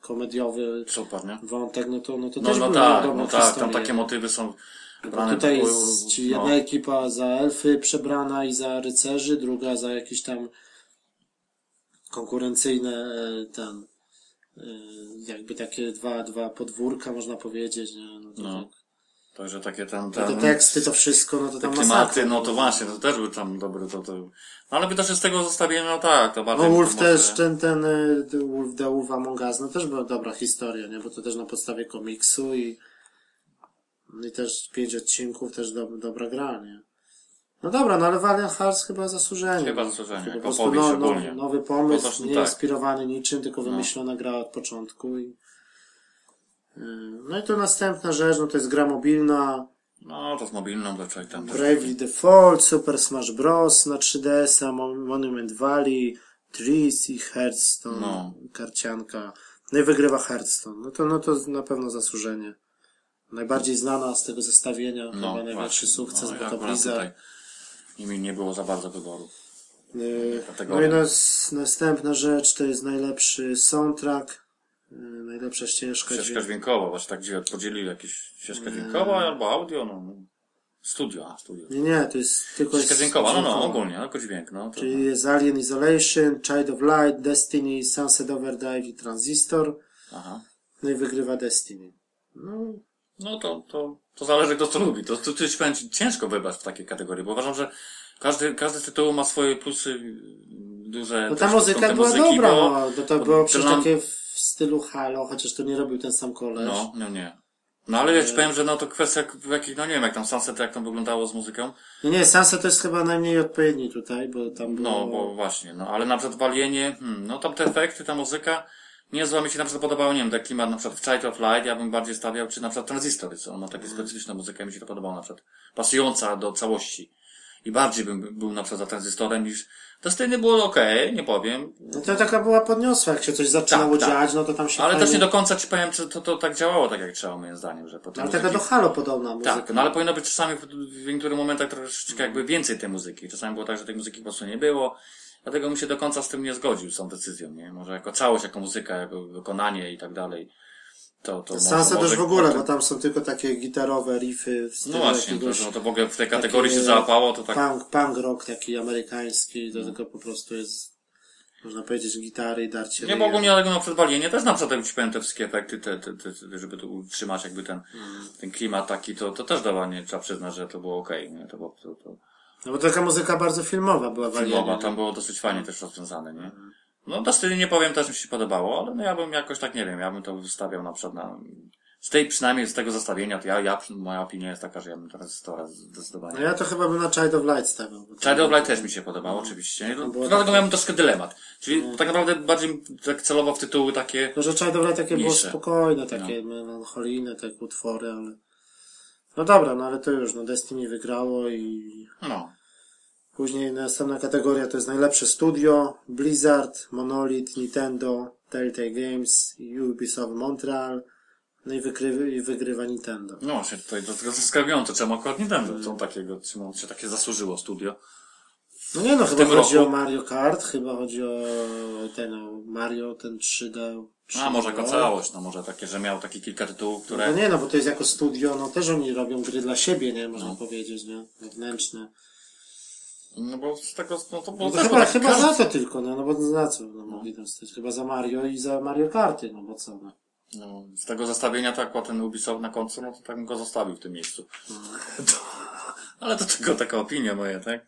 komediowy Super, nie? wątek, no to, no to No, też no były tak, no tak, tam takie motywy są tutaj jest no. jedna ekipa za elfy przebrana i za rycerzy, druga za jakieś tam konkurencyjne e, ten e, jakby takie dwa, dwa podwórka można powiedzieć, nie? No to No. tak. Także takie tam, Te tam teksty, to wszystko, no to te tam klimaty, no to właśnie, to też był tam dobry, to, to... No, ale by też z tego zestawienia, no tak, to bardziej... No Wolf może- też, ten, ten e, Wolf, The Wolf Among Us, no też była dobra historia, nie? Bo to też na podstawie komiksu i i też pięć odcinków, też do, dobra gra, nie? No dobra, no ale Valiant Hearts chyba zasłużenie. Chyba no. zasłużenie, Po prostu no, no, nowy Po pomysł, prostu nie tak. inspirowany niczym, tylko wymyślona gra od początku i yy, no i to następna rzecz, no to jest gra mobilna, No, to z mobilną raczej tam... Bravely Default, Super Smash Bros. na 3DS-a, Mon- Monument Valley, Trees i Hearthstone, No. karcianka. No i wygrywa Hearthstone. No to, no to na pewno zasłużenie. Najbardziej znana z tego zestawienia, chyba największy sukces, no, bo Blizzard. tutaj Nimi nie było za bardzo wyboru. Yy, No i nas, następna rzecz to jest najlepszy soundtrack, yy, najlepsza ścieżka Ścieżka dźwiękowa, właśnie tak gdzie podzielili jakieś ścieżkę dźwiękowa albo audio, no. no. Studio, a studio. Nie, nie, to jest tylko Ścieżka dźwiękowa, no no, ogólnie, tylko dźwięk, no. To, Czyli jest Alien Isolation, Child of Light, Destiny, Sunset Overdrive i Transistor. Aha. No i wygrywa Destiny. No, No to, to, to zależy kto co lubi. To, to, to ci powiem ci, ciężko wybrać w takiej kategorii, bo uważam, że każdy, każdy z tytułu ma swoje plusy yy, duże. no ta muzyka była muzyki, dobra, bo- no, to bo było przecież nam- takie w stylu Halo, chociaż to nie robił ten sam koleś. No, no nie. No ale ja ci powiem, że no to kwestia jak- jakich, no nie wiem, jak tam Sunset, jak tam wyglądało z muzyką. Nie, nie, Sunset to jest chyba najmniej odpowiedni tutaj, bo tam było... No, bo właśnie, no ale na przykład w Alienie, hmm, no tam te efekty, ta muzyka, niezła mi się na przykład podobało, nie wiem, tak klimat na przykład w Child of Light, ja bym bardziej stawiał, czy na przykład Transistory, co on ma takie specyficzne muzykę, mi się to podobało na przykład, pasująca do całości. I bardziej bym był na przykład za Transistorem niż, Destiny było okej, nie powiem, No to taka była podniosła, jak się coś zaczynało Tak, tak. dziać, no to tam się ale fajnie... też nie do końca ci powiem, czy to, to tak działało tak jak trzeba, moim zdaniem, że potem Ale taka do Halo podobna muzyka. Tak, no ale powinno być czasami w, w niektórych momentach troszeczkę jakby więcej tej muzyki. Czasami było tak, że tej muzyki po prostu nie było. Dlatego bym się do końca z tym nie zgodził, z tą decyzją, nie? Może jako całość, jako muzyka, jako wykonanie i tak dalej. To, to może też w ogóle, bo tam są tylko takie gitarowe riffy w stylu No właśnie, to, jakiegoś że to w ogóle w tej kategorii się załapało, to tak... punk, punk rock taki amerykański, to tylko po prostu jest, można powiedzieć, gitary i darcie Nie, bo ogólnie ale na przykład Walienie też na przykład ci powiem te wszystkie efekty, te, te, te, te, żeby tu utrzymać jakby ten, Mhm. ten klimat taki, to, to też dawanie, trzeba przyznać, że to było okej, nie? To to, to, No bo taka muzyka bardzo filmowa była w filmowa, Alienie, tam nie? było dosyć fajnie też rozwiązane, nie? No Destiny nie powiem, też mi się podobało, ale no ja bym jakoś tak, nie wiem, ja bym to wystawiał na przykład na... Z tej przynajmniej z tego zestawienia, to ja, ja, moja opinia jest taka, że ja bym teraz Stora zdecydowanie. No ja to chyba bym na Child of Light stawiał. to- Child of Light też mi się podobało, oczywiście. To No, było dlatego takie- miałem troszkę dylemat. Czyli tak naprawdę bardziej tak celowo w tytuły takie... No, że Child of Light takie było Niższe. spokojne, takie melancholijne, takie utwory, ale... No dobra, no ale to już, no Destiny wygrało i No. Później następna kategoria to jest najlepsze studio, Blizzard, Monolith, Nintendo, Telltale Games, Ubisoft Montreal, No i wygrywa, i wygrywa Nintendo. No właśnie, tutaj to tylko zaskakujące, czemu akurat Nintendo, co takiego, czemu się takie zasłużyło studio. No nie no, chyba chodzi roku- o Mario Kart, chyba chodzi o ten o Mario, ten 3D. A może jako 3D. całość, no może takie, że miał takie kilka tytułów, które... No nie no, bo to jest jako studio, no też oni robią gry dla siebie, nie? Można No. powiedzieć, nie? Wewnętrzne. No bo z tego, no to było No to chyba, tak, chyba za to tylko, no, no bo za co no, mogli tam stać? Chyba za Mario i za Mario Karty, no bo co, no. No, z tego zestawienia to akurat ten Ubisoft na końcu, no to tak bym go zostawił w tym miejscu. <laughs> To, ale to tylko taka opinia moja, tak?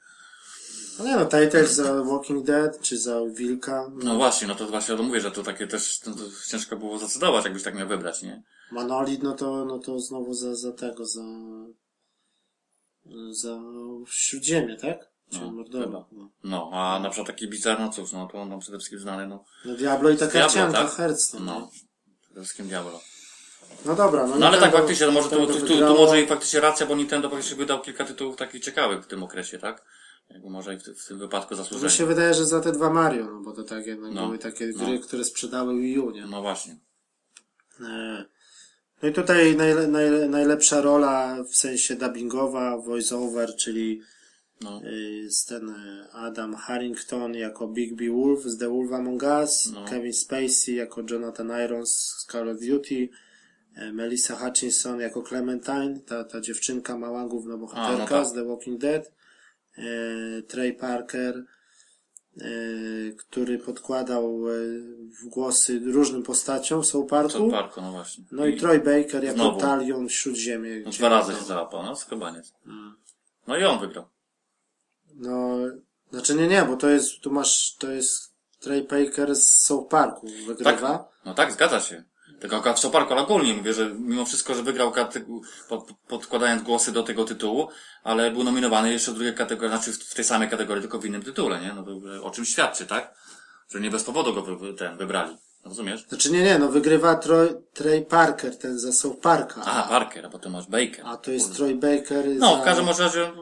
No nie no, Telltale za Walking Dead, czy za Wilka, No właśnie, no to właśnie o tym mówię, że to takie też no to ciężko było zdecydować, jakbyś tak miał wybrać, nie? Monolith, no to, no to znowu za, za tego, za, za Śródziemie, tak? Czy No, Mordora. chyba. No. No, a na przykład taki Bizarre, no cóż, no to on tam przede wszystkim znany, no. no Diablo i taka Diablo, cianka tak? Hearthstone. No. No. Przede wszystkim Diablo. no dobra, no, No ale tak faktycznie, no może tu, tu, tu, tu może i faktycznie racja, bo Nintendo faktycznie wydał kilka tytułów takich ciekawych w tym okresie, tak? Jakby może i w, w tym wypadku Mi się wydaje, że za te dwa Mario, no bo to tak jednak No. były takie No. gry, które sprzedały Wii U, nie? No właśnie. E, No i tutaj najle, najle, najlepsza rola w sensie dubbingowa, voice-over, czyli No. y, jest ten y, Adam Harrington jako Big B Wolf z The Wolf Among Us, No. Kevin Spacey jako Jonathan Irons z Call of Duty, e, Melissa Hutchinson jako Clementine, ta, ta dziewczynka mała główna bohaterka A, no tak. z The Walking Dead, e, Trey Parker, e, który podkładał e, w głosy różnym postaciom w South Parku. Przed parku, no właśnie. No i Troy Baker jako Znowu. Talion Śródziemie. No, gdzie- dwa razy się załapał, no chyba nie. No i on wygrał. No, znaczy nie, nie, bo to jest, tu masz, to jest Trey Baker z South Parku wygrywa. No tak, zgadza się. Tylko akurat w Soparku, ale ogólnie mówię, że mimo wszystko, że wygrał pod, podkładając głosy do tego tytułu, ale był nominowany jeszcze w drugiej kategorii, znaczy w, tej samej kategorii, tylko w innym tytule, nie? No to o czym świadczy, tak? Że nie bez powodu go wy, ten wybrali. Rozumiesz? Znaczy nie, nie, no wygrywa Troy, Trey Parker, ten za South Parka. Aha, Parker, a potem masz Baker. A to jest Troy Baker No, za, w każdym razie,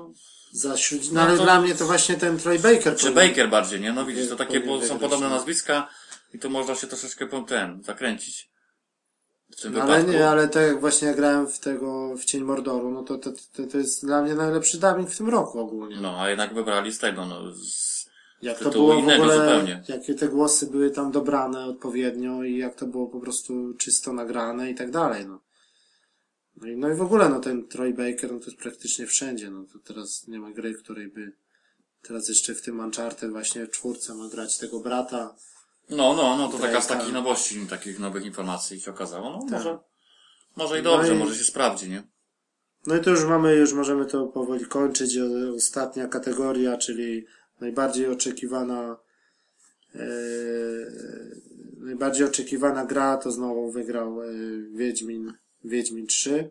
za Śródziemie. No ale No to- dla mnie to właśnie ten Troy Baker. czy powinien- Baker bardziej, nie? No widzisz, to takie bo są podobne no. nazwiska i to można się troszeczkę ten, zakręcić. W tym No, ale wypadku. nie, ale tak jak właśnie ja grałem w tego, w Cień Mordoru, no to, to, to, to jest dla mnie najlepszy dubbing w tym roku ogólnie. No, a jednak wybrali z tego, no, z, Jak to było w innego ogóle, zupełnie. jakie te głosy były tam dobrane odpowiednio i jak to było po prostu czysto nagrane i tak dalej, no. No i, no i w ogóle, no ten Troy Baker, no to jest praktycznie wszędzie, no to teraz nie ma gry, której by, teraz jeszcze w tym Uncharted właśnie w czwórce ma grać tego brata. No, no, no, to taka z takich tak. nowości, takich nowych informacji się okazało. No, Tak. może, może i No dobrze, i- może się sprawdzi, nie? No i to już mamy, już możemy to powoli kończyć. O- Ostatnia kategoria, czyli najbardziej oczekiwana, e, najbardziej oczekiwana gra, to znowu wygrał e, Wiedźmin, Wiedźmin 3,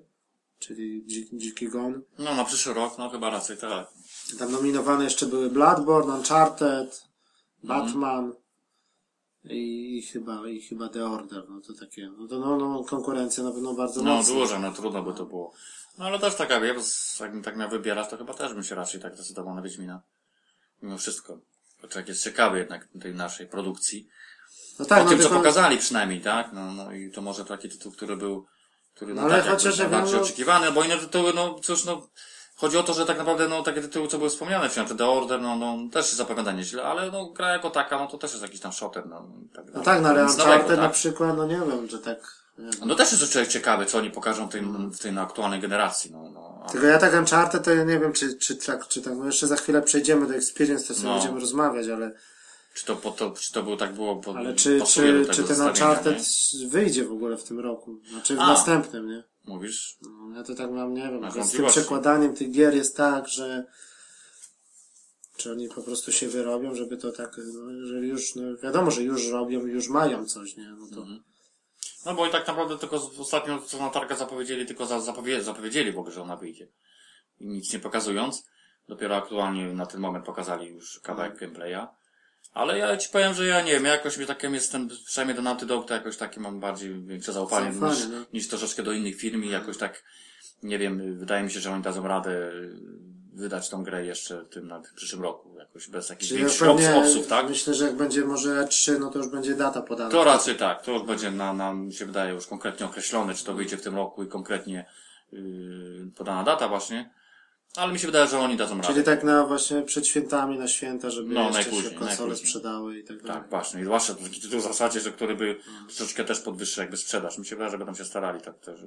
czyli Dzi- Dziki Gon. No, na przyszły rok, no chyba raczej tak. Tam nominowane jeszcze były Bloodborne, Uncharted, Mhm. Batman i, i chyba, i chyba The Order, no to takie, no to no, no konkurencja na pewno bardzo No, mocna. dużo, no trudno by to było. No, ale też taka, ja, jakbym tak miał wybierać, to chyba też bym się raczej tak zdecydował na Wiedźmina. Mimo wszystko. Bo człowiek jest ciekawy jednak tej naszej produkcji. No tak, o no tym, co tylko- pokazali przynajmniej, tak? No, no i to może taki tytuł, który był, który No no, ale tak, chociaż bardziej no- oczekiwany, bo inne tytuły, no cóż, no, chodzi o to, że tak naprawdę, no, takie tytuły, co były wspomniane, czy The Order, no, no, też się zapowiada nieźle, ale no, gra jako taka, no, to też jest jakiś tam shooter, no, tak No tak, no ale Uncharted nowego, na tak? przykład, no nie wiem, że tak... Wiem. No też jest człowiek ciekawy, co oni pokażą tej, w tej no, aktualnej generacji, no, no. ale- Tylko ja tak Uncharted, to ja nie wiem, czy, czy tak, czy tak, no jeszcze za chwilę przejdziemy do Experience, to sobie No. będziemy rozmawiać, ale, Czy to, po to, czy to był tak było, po, ale czy, czy, czy ten Uncharted nie? wyjdzie w ogóle w tym roku? Znaczy w A. następnym, nie? Mówisz? No, ja to tak mam, nie wiem, z tym przekładaniem tych gier jest tak, że czy oni po prostu się wyrobią, żeby to tak, no, że już, no wiadomo, że już robią, już mają coś, nie? No to, Mhm. No bo i tak naprawdę tylko z- ostatnio, co na targach zapowiedzieli, tylko za, zapowie, zapowiedzieli w ogóle, że ona wyjdzie. I nic nie pokazując. Dopiero aktualnie na ten moment pokazali już kawałek gameplaya. Ale ja ci powiem, że ja nie wiem, ja jakoś mi takim jestem, przynajmniej do Naughty Dog, to jakoś takie mam bardziej większe zaufanie, Zaufanie, niż, no. niż troszeczkę do innych firm i jakoś tak, nie wiem, wydaje mi się, że oni dadzą radę wydać tą grę jeszcze w tym, na, w przyszłym roku. Jakoś bez jakichś Czyli większych pewnie obs- obsług, tak? myślę, że jak będzie może E3, no to już będzie data podana. To raczej tak, to już będzie na, nam się wydaje już konkretnie określone, czy to wyjdzie w tym roku i konkretnie yy, podana data właśnie. Ale mi się wydaje, że oni dadzą radę. Czyli tak na właśnie przed świętami, na święta, żeby No, jeszcze się konsole sprzedały i tak dalej. Tak, właśnie. I zwłaszcza taki tytuł w zasadzie, że który by troszeczkę też podwyższył jakby sprzedaż. Mi się wydaje, że będą się starali tak też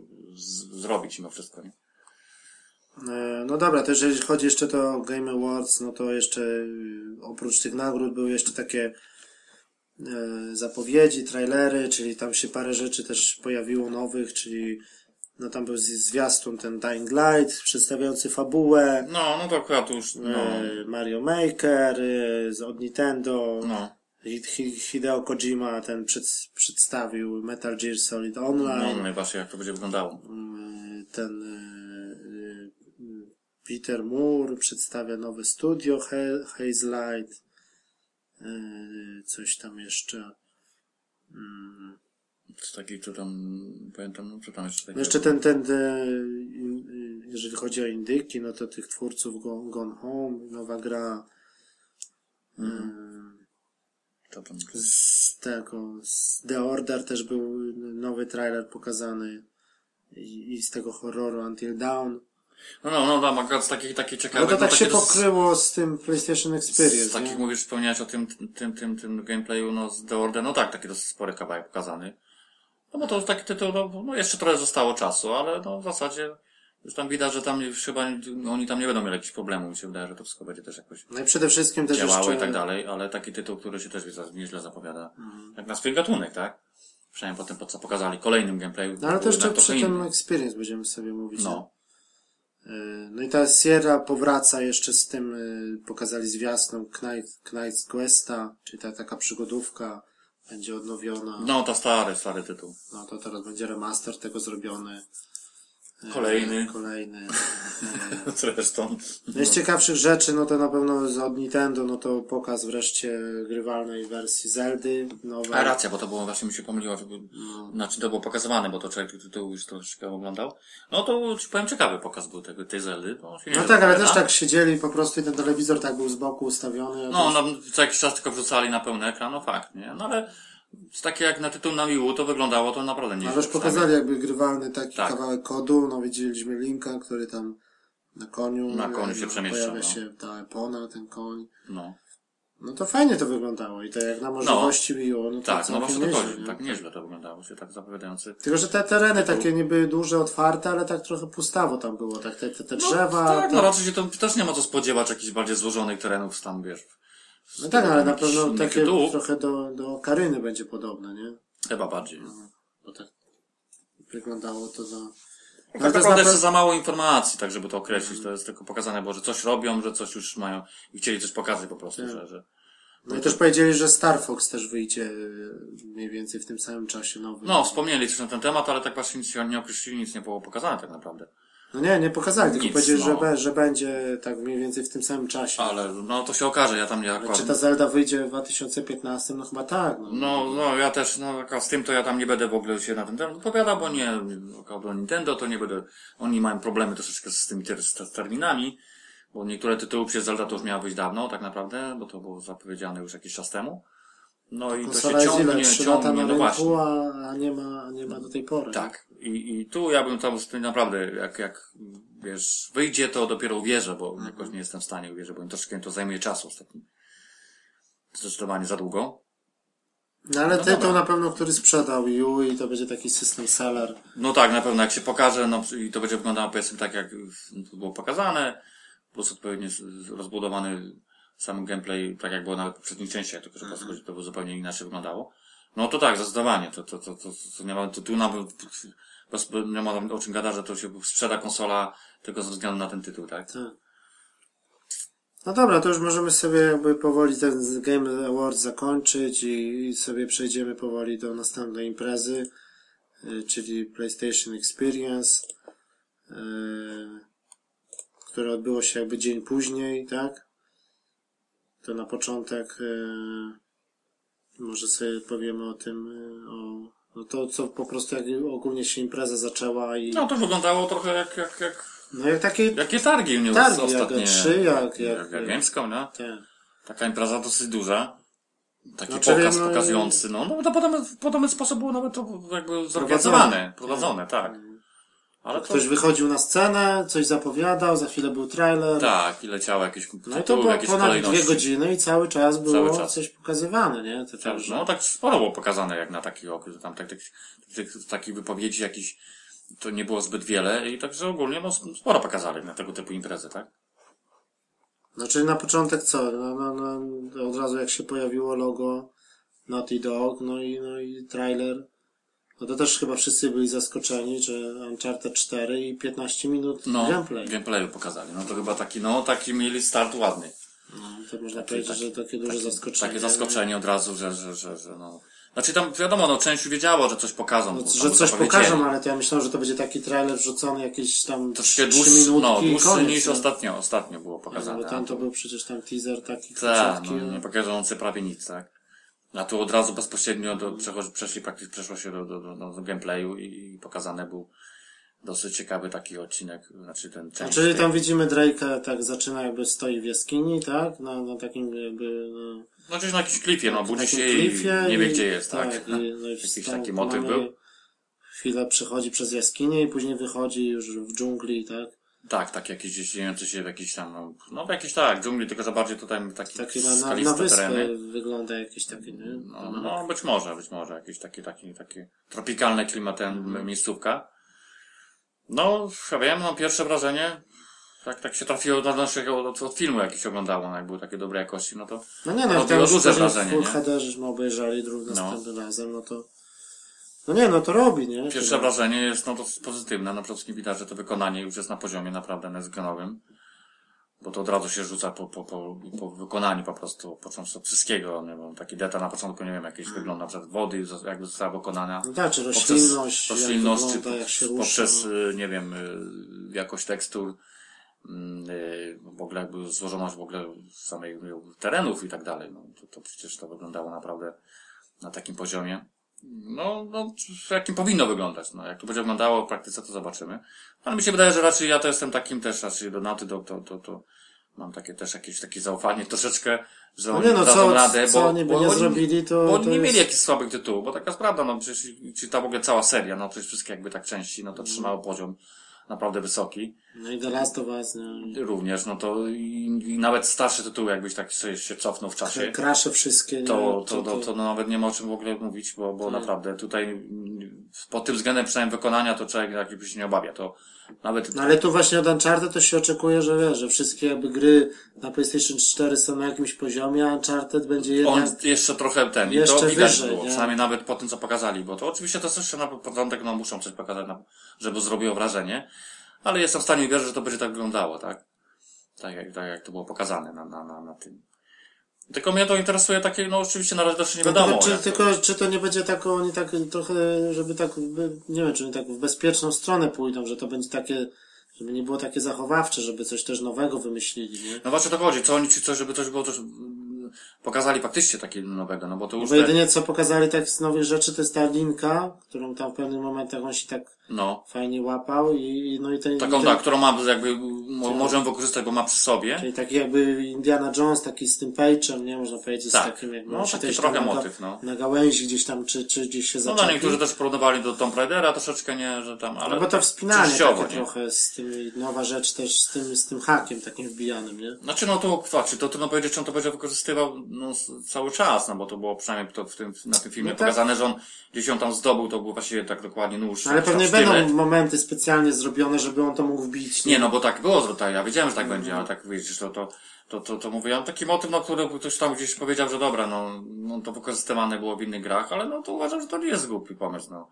zrobić mimo wszystko, nie? E, No dobra, to jeżeli chodzi jeszcze to o Game Awards, no to jeszcze y, oprócz tych nagród były jeszcze takie e, zapowiedzi, trailery, czyli tam się parę rzeczy też pojawiło nowych, czyli no tam był zwiastun ten Dying Light przedstawiający fabułę, No, no to akurat już, no, e, Mario Maker e, z od Nintendo, no, Hi- Hi- Hideo Kojima ten przed, przedstawił Metal Gear Solid no, Online, no i właśnie jak to będzie wyglądało. Mm, ten y, y, Peter Moore przedstawia nowe studio Haze Light coś tam jeszcze. Mm, Z taki, co tam, pamiętam, no co tam jeszcze no takiego? jeszcze ten, ten y, jeżeli chodzi o indyki no to tych twórców Go- Gone Home nowa gra Mhm. Tam? Z tego z The Order też był nowy trailer pokazany i, i z tego horroru Until Dawn No, no, no, tam akurat z takich, takich ciekawych... to tak no, się pokryło z tym PlayStation Experience Z takich nie? mówisz, wspomniałeś o tym, tym, tym, tym gameplayu, no, z The Order, no tak, taki dosyć spory kawałek pokazany. No bo to taki tytuł, no, no jeszcze trochę zostało czasu, ale no w zasadzie już tam widać, że tam już chyba nie- oni tam nie będą mieli jakichś problemów, mi się wydaje, że to wszystko będzie też jakoś No i przede wszystkim też działało jeszcze... i tak dalej, ale taki tytuł, który się też nieźle zapowiada. Mhm. Jak na swój gatunek, tak? Przynajmniej po tym, po co pokazali kolejnym gameplayu. No ale to jeszcze przy tym inny. Experience będziemy sobie mówić. No. nie? Y, No i ta Sierra powraca jeszcze z tym, y, pokazali zwiastun Knight, Knight's Questa, czyli ta taka przygodówka będzie odnowiona. No, to stary, stary tytuł. No to teraz będzie remaster tego zrobiony. Kolejny. Kolejny. <laughs> Zresztą. No z ciekawszych rzeczy, no to na pewno z- od Nintendo, no to pokaz wreszcie grywalnej wersji Zeldy nowej. A racja, bo to było właśnie mi się pomyliło, żeby, znaczy to było pokazywane, bo to człowiek tytułów już troszeczkę oglądał. No to powiem ciekawy pokaz był tego, tej Zeldy. No tak, ale też tak siedzieli po prostu i ten telewizor tak był z boku ustawiony. No, no, co jakiś czas tylko wrzucali na pełny ekran, no fakt, nie? No ale takie jak na tytuł na Miłu to wyglądało to naprawdę nieźle. Ale już pokazali jakby grywalny taki Tak. kawałek kodu, no widzieliśmy linka, który tam na koniu. Na koniu się no, przemieszcza, Pojawia no. się ta epona, ten koń. No, No to fajnie to wyglądało i to jak na możliwości miło, no to tak, no właśnie to chodzi. nie? Tak nieźle to wyglądało się, tak zapowiadający. Tylko, że te tereny takie niby duże, otwarte, ale tak trochę pustawo tam było, tak te, te, te drzewa. No, tak, to- no raczej się to też nie ma co spodziewać jakichś bardziej złożonych terenów tam, wiesz. No tak, ale na pewno takie tytułów. trochę do, do Karyny będzie podobne, nie? Chyba bardziej. Bo tak wyglądało to za... Tak Ale to jest naprawdę na jest za mało informacji, tak żeby to określić. To jest tylko pokazane, bo że coś robią, że coś już mają i chcieli coś pokazać po prostu, Tak. że, że No i też powiedzieli, że Star Fox też wyjdzie y, mniej więcej w tym samym czasie nowy. no, wspomnieli coś na ten temat, ale tak właśnie nic się nie określili, nic nie było pokazane tak naprawdę. No nie, nie pokazali, tylko Nic, powiedzieli, że, no. be, że będzie tak mniej więcej w tym samym czasie. Ale no to się okaże, ja tam nie akurat... czy ta Zelda wyjdzie w 2015? No chyba tak. No. No, no, ja też, no, z tym to ja tam nie będę w ogóle się na ten temat wypowiadał, bo nie, do Nintendo to nie będę, oni mają problemy troszeczkę z tymi ter, z, terminami, bo niektóre tytuły przez Zelda to już miały być dawno, tak naprawdę, bo to było zapowiedziane już jakiś czas temu. No i to się ciągnie, 3 lata ciągnie, na no właśnie. rynku, a, a nie ma, nie ma do tej pory. Tak. I, I tu ja bym tam naprawdę, jak, jak wiesz, wyjdzie, to dopiero uwierzę, bo Mhm. jakoś nie jestem w stanie uwierzyć, bo troszeczkę to zajmuje czasu ostatnio. Zdecydowanie za długo. No ale No tytuł dobra. na pewno, który sprzedał Wii U i to będzie taki system seller. No tak, na pewno jak się pokaże, no i to będzie wyglądało powiedzmy tak, jak w- było pokazane, plus odpowiednio rozbudowany sam gameplay, tak jak było nawet w poprzednich częściach, tylko że po prostu to zupełnie inaczej wyglądało. No to tak, zdecydowanie, to, to, to, to, to nie ma, to tu nawet, bez- nie ma o czym gadać, że to się sprzeda konsola tylko ze względu na ten tytuł, tak? Tak. No dobra, to już możemy sobie jakby powoli ten Game Awards zakończyć i, i sobie przejdziemy powoli do następnej imprezy, y, czyli PlayStation Experience, y, które odbyło się jakby dzień później, tak? To na początek y, może sobie powiemy o tym, y, o no to co po prostu jak ogólnie się impreza zaczęła i No to wyglądało trochę jak, jak, jak, no jak takie jakie targi u mnie targi, jak ostatnie. E3, jak, jak, jak, jak Gamescom, no? Tak. Taka impreza dosyć duża. Taki Znaczy, pokaz no pokazujący, no, no to podobny, w podobny sposób było nawet to jakby zorganizowane, prowadzone, tak. Ale to, Ktoś wychodził na scenę, coś zapowiadał, za chwilę był trailer. tak, i leciało jakieś No i to tytuły, było jakieś ponad kolejności. dwie godziny i cały czas było Cały czas. coś pokazywane, nie? To Tak, tak, no tak sporo było pokazane jak na taki okres, tam tak, tak, tych, takich wypowiedzi jakichś, to nie było zbyt wiele i także ogólnie no sporo pokazali na tego typu imprezy, tak? Znaczy na początek co? No, no, no, od razu jak się pojawiło logo Naughty Dog, no i, no i trailer, no to też chyba wszyscy byli zaskoczeni, że Uncharted 4 i 15 minut No, gameplay. gameplayu pokazali, no to chyba taki, no taki mieli start ładny. No, to można Takie- powiedzieć, takie- że takie duże zaskoczenie. Takie zaskoczenie od razu, że, że, że, że no. Znaczy tam wiadomo, no część wiedziało, że coś pokażą. No, tam że coś pokażą, ale to ja myślałem, że to będzie taki trailer wrzucony jakieś tam Troszkę 3 dłuższy, no, dłuższy koniec. niż no. ostatnio, ostatnio było No, pokazane. bo ten to był przecież tam teaser taki Tak, króciutki. no, nie pokazujący prawie nic, tak. A tu od razu bezpośrednio do, przeszli praktycznie, przeszło się do, do, do, do gameplayu i, i pokazany był dosyć ciekawy taki odcinek, znaczy ten część. Czyli tam widzimy Drake'a tak zaczyna jakby stoi w jaskini, tak? Na, na takim jakby no, No gdzieś na jakimś klifie, no, budzi się i klifie nie wie i- gdzie jest, tak. i, no i <laughs> Jakiś taki motyw był. Chwilę przechodzi przez jaskinię i później wychodzi już w dżungli, tak? Tak, tak, jakieś gdzieś dziejące się w jakiś tam, no, no w jakiejś tak, dżungli, tylko za bardziej tutaj taki, Taki na, na, na tereny. wygląda jakieś takie, nie? No, no, być może, być może, jakieś takie, takie, takie tropikalne klimatem Mhm. miejscówka. No, ja wiem, mam pierwsze wrażenie, jak tak się trafiło do naszego, od, od filmu jakiś oglądało, no, jak były takie dobrej jakości, no to No nie no, No, tam duże wrażenie, w Full nie? Żeśmy obejrzeli drugi No. razem, no to no nie, no to robi, nie? pierwsze wrażenie jest no dosyć pozytywne, przede wszystkim widać, że to wykonanie już jest na poziomie naprawdę next-genowym. Bo to od razu się rzuca po, po, po, po wykonaniu po prostu, począwszy od wszystkiego, nie wiem, taki detal na początku, nie wiem, jakieś wygląd na przykład wody, jakby została wykonana. No tak, czy poprzez roślinność, roślinność jak wygląda, jak się po- rusza. poprzez, no. y, nie wiem, y, jakość tekstur, mm, y, w ogóle jakby złożoność w ogóle samej y, terenów i tak dalej. No, to, to przecież to wyglądało naprawdę na takim poziomie. No, no, jakim powinno wyglądać. No, jak to będzie wyglądało w praktyce, to zobaczymy. Ale mi się wydaje, że raczej ja to jestem takim też, raczej do Naughty Dog, to, to, to mam takie też jakieś takie zaufanie troszeczkę, że No oni nie no, dadzą co, radę, co bo, oni by bo nie oni- zrobili, to... bo oni to nie jest... mieli jakichś słabych tytułów, bo taka jest prawda, no przecież, czy ta w ogóle cała seria, no przecież wszystkie jakby tak części, no to trzymało poziom naprawdę wysoki. No i The Last of Us, nie? Również, no to i, i nawet starsze tytuły, jakbyś tak sobie się cofnął w czasie, Krasze wszystkie, to, to, to, to no nawet nie ma o czym w ogóle mówić, bo, bo naprawdę tutaj mm, pod tym względem przynajmniej wykonania to człowiek jakby się nie obawia, to nawet No ale tu właśnie od Uncharted to się oczekuje, że wiesz, że wszystkie jakby gry na PlayStation 4 są na jakimś poziomie, a Uncharted będzie on jednak... jeszcze trochę ten, i Jeszcze to widać wyżej, było, nie? przynajmniej nawet po tym, co pokazali, bo to oczywiście to jeszcze na początek, no muszą coś pokazać, żeby zrobiło wrażenie, ale jestem w stanie wierzyć, że to będzie tak wyglądało, tak? Tak jak, tak jak to było pokazane na, na, na, na tym. Tylko mnie to interesuje takie, no oczywiście na razie też nie No wiadomo. tylko, czy, tylko czy to nie będzie tak, oni tak trochę, żeby tak, nie wiem, czy oni tak w bezpieczną stronę pójdą, że to będzie takie, żeby nie było takie zachowawcze, żeby coś też nowego wymyślili, nie? No właśnie to chodzi, co oni, czy coś, żeby coś było też, pokazali faktycznie takiego nowego, no bo to już Bo jedynie co pokazali tak z nowych rzeczy, to jest ta linka, którą tam w pewnych momentach on się tak no, fajnie łapał i, no i ten, taką, i ten tak, którą ma jakby, mo, możemy wykorzystać, bo ma przy sobie. Czyli taki jakby Indiana Jones, taki z tym pejczem, nie? Można powiedzieć, Tak. z takim jakby No, taki trochę tam na, motyw, no. na gałęzi gdzieś tam, czy, czy gdzieś się No, zaczepił. no niektórzy też porównywali do Tomb Raidera troszeczkę, nie, że tam, ale... No bo to wspinanie takie nie? trochę z tym, nowa rzecz też z tym, z tym hakiem takim wbijanym, nie? Znaczy, no to, znaczy, to trudno powiedzieć, czy on to będzie wykorzystywał, no, cały czas, no bo to było przynajmniej to w tym, na tym filmie No tak. pokazane, że on gdzieś ją tam zdobył, to był właściwie tak dokładnie nóż. No, ale pewnie sztylet. będą momenty specjalnie zrobione, żeby on to mógł wbić. Nie, no bo tak było, tak, ja wiedziałem, że tak Mhm. będzie, ale tak widzisz, to, to, to, to, to mówię, ja mam taki motyw, no, który ktoś tam gdzieś powiedział, że dobra, no, no to wykorzystywane było w innych grach, ale no to uważam, że to nie jest głupi pomysł, no.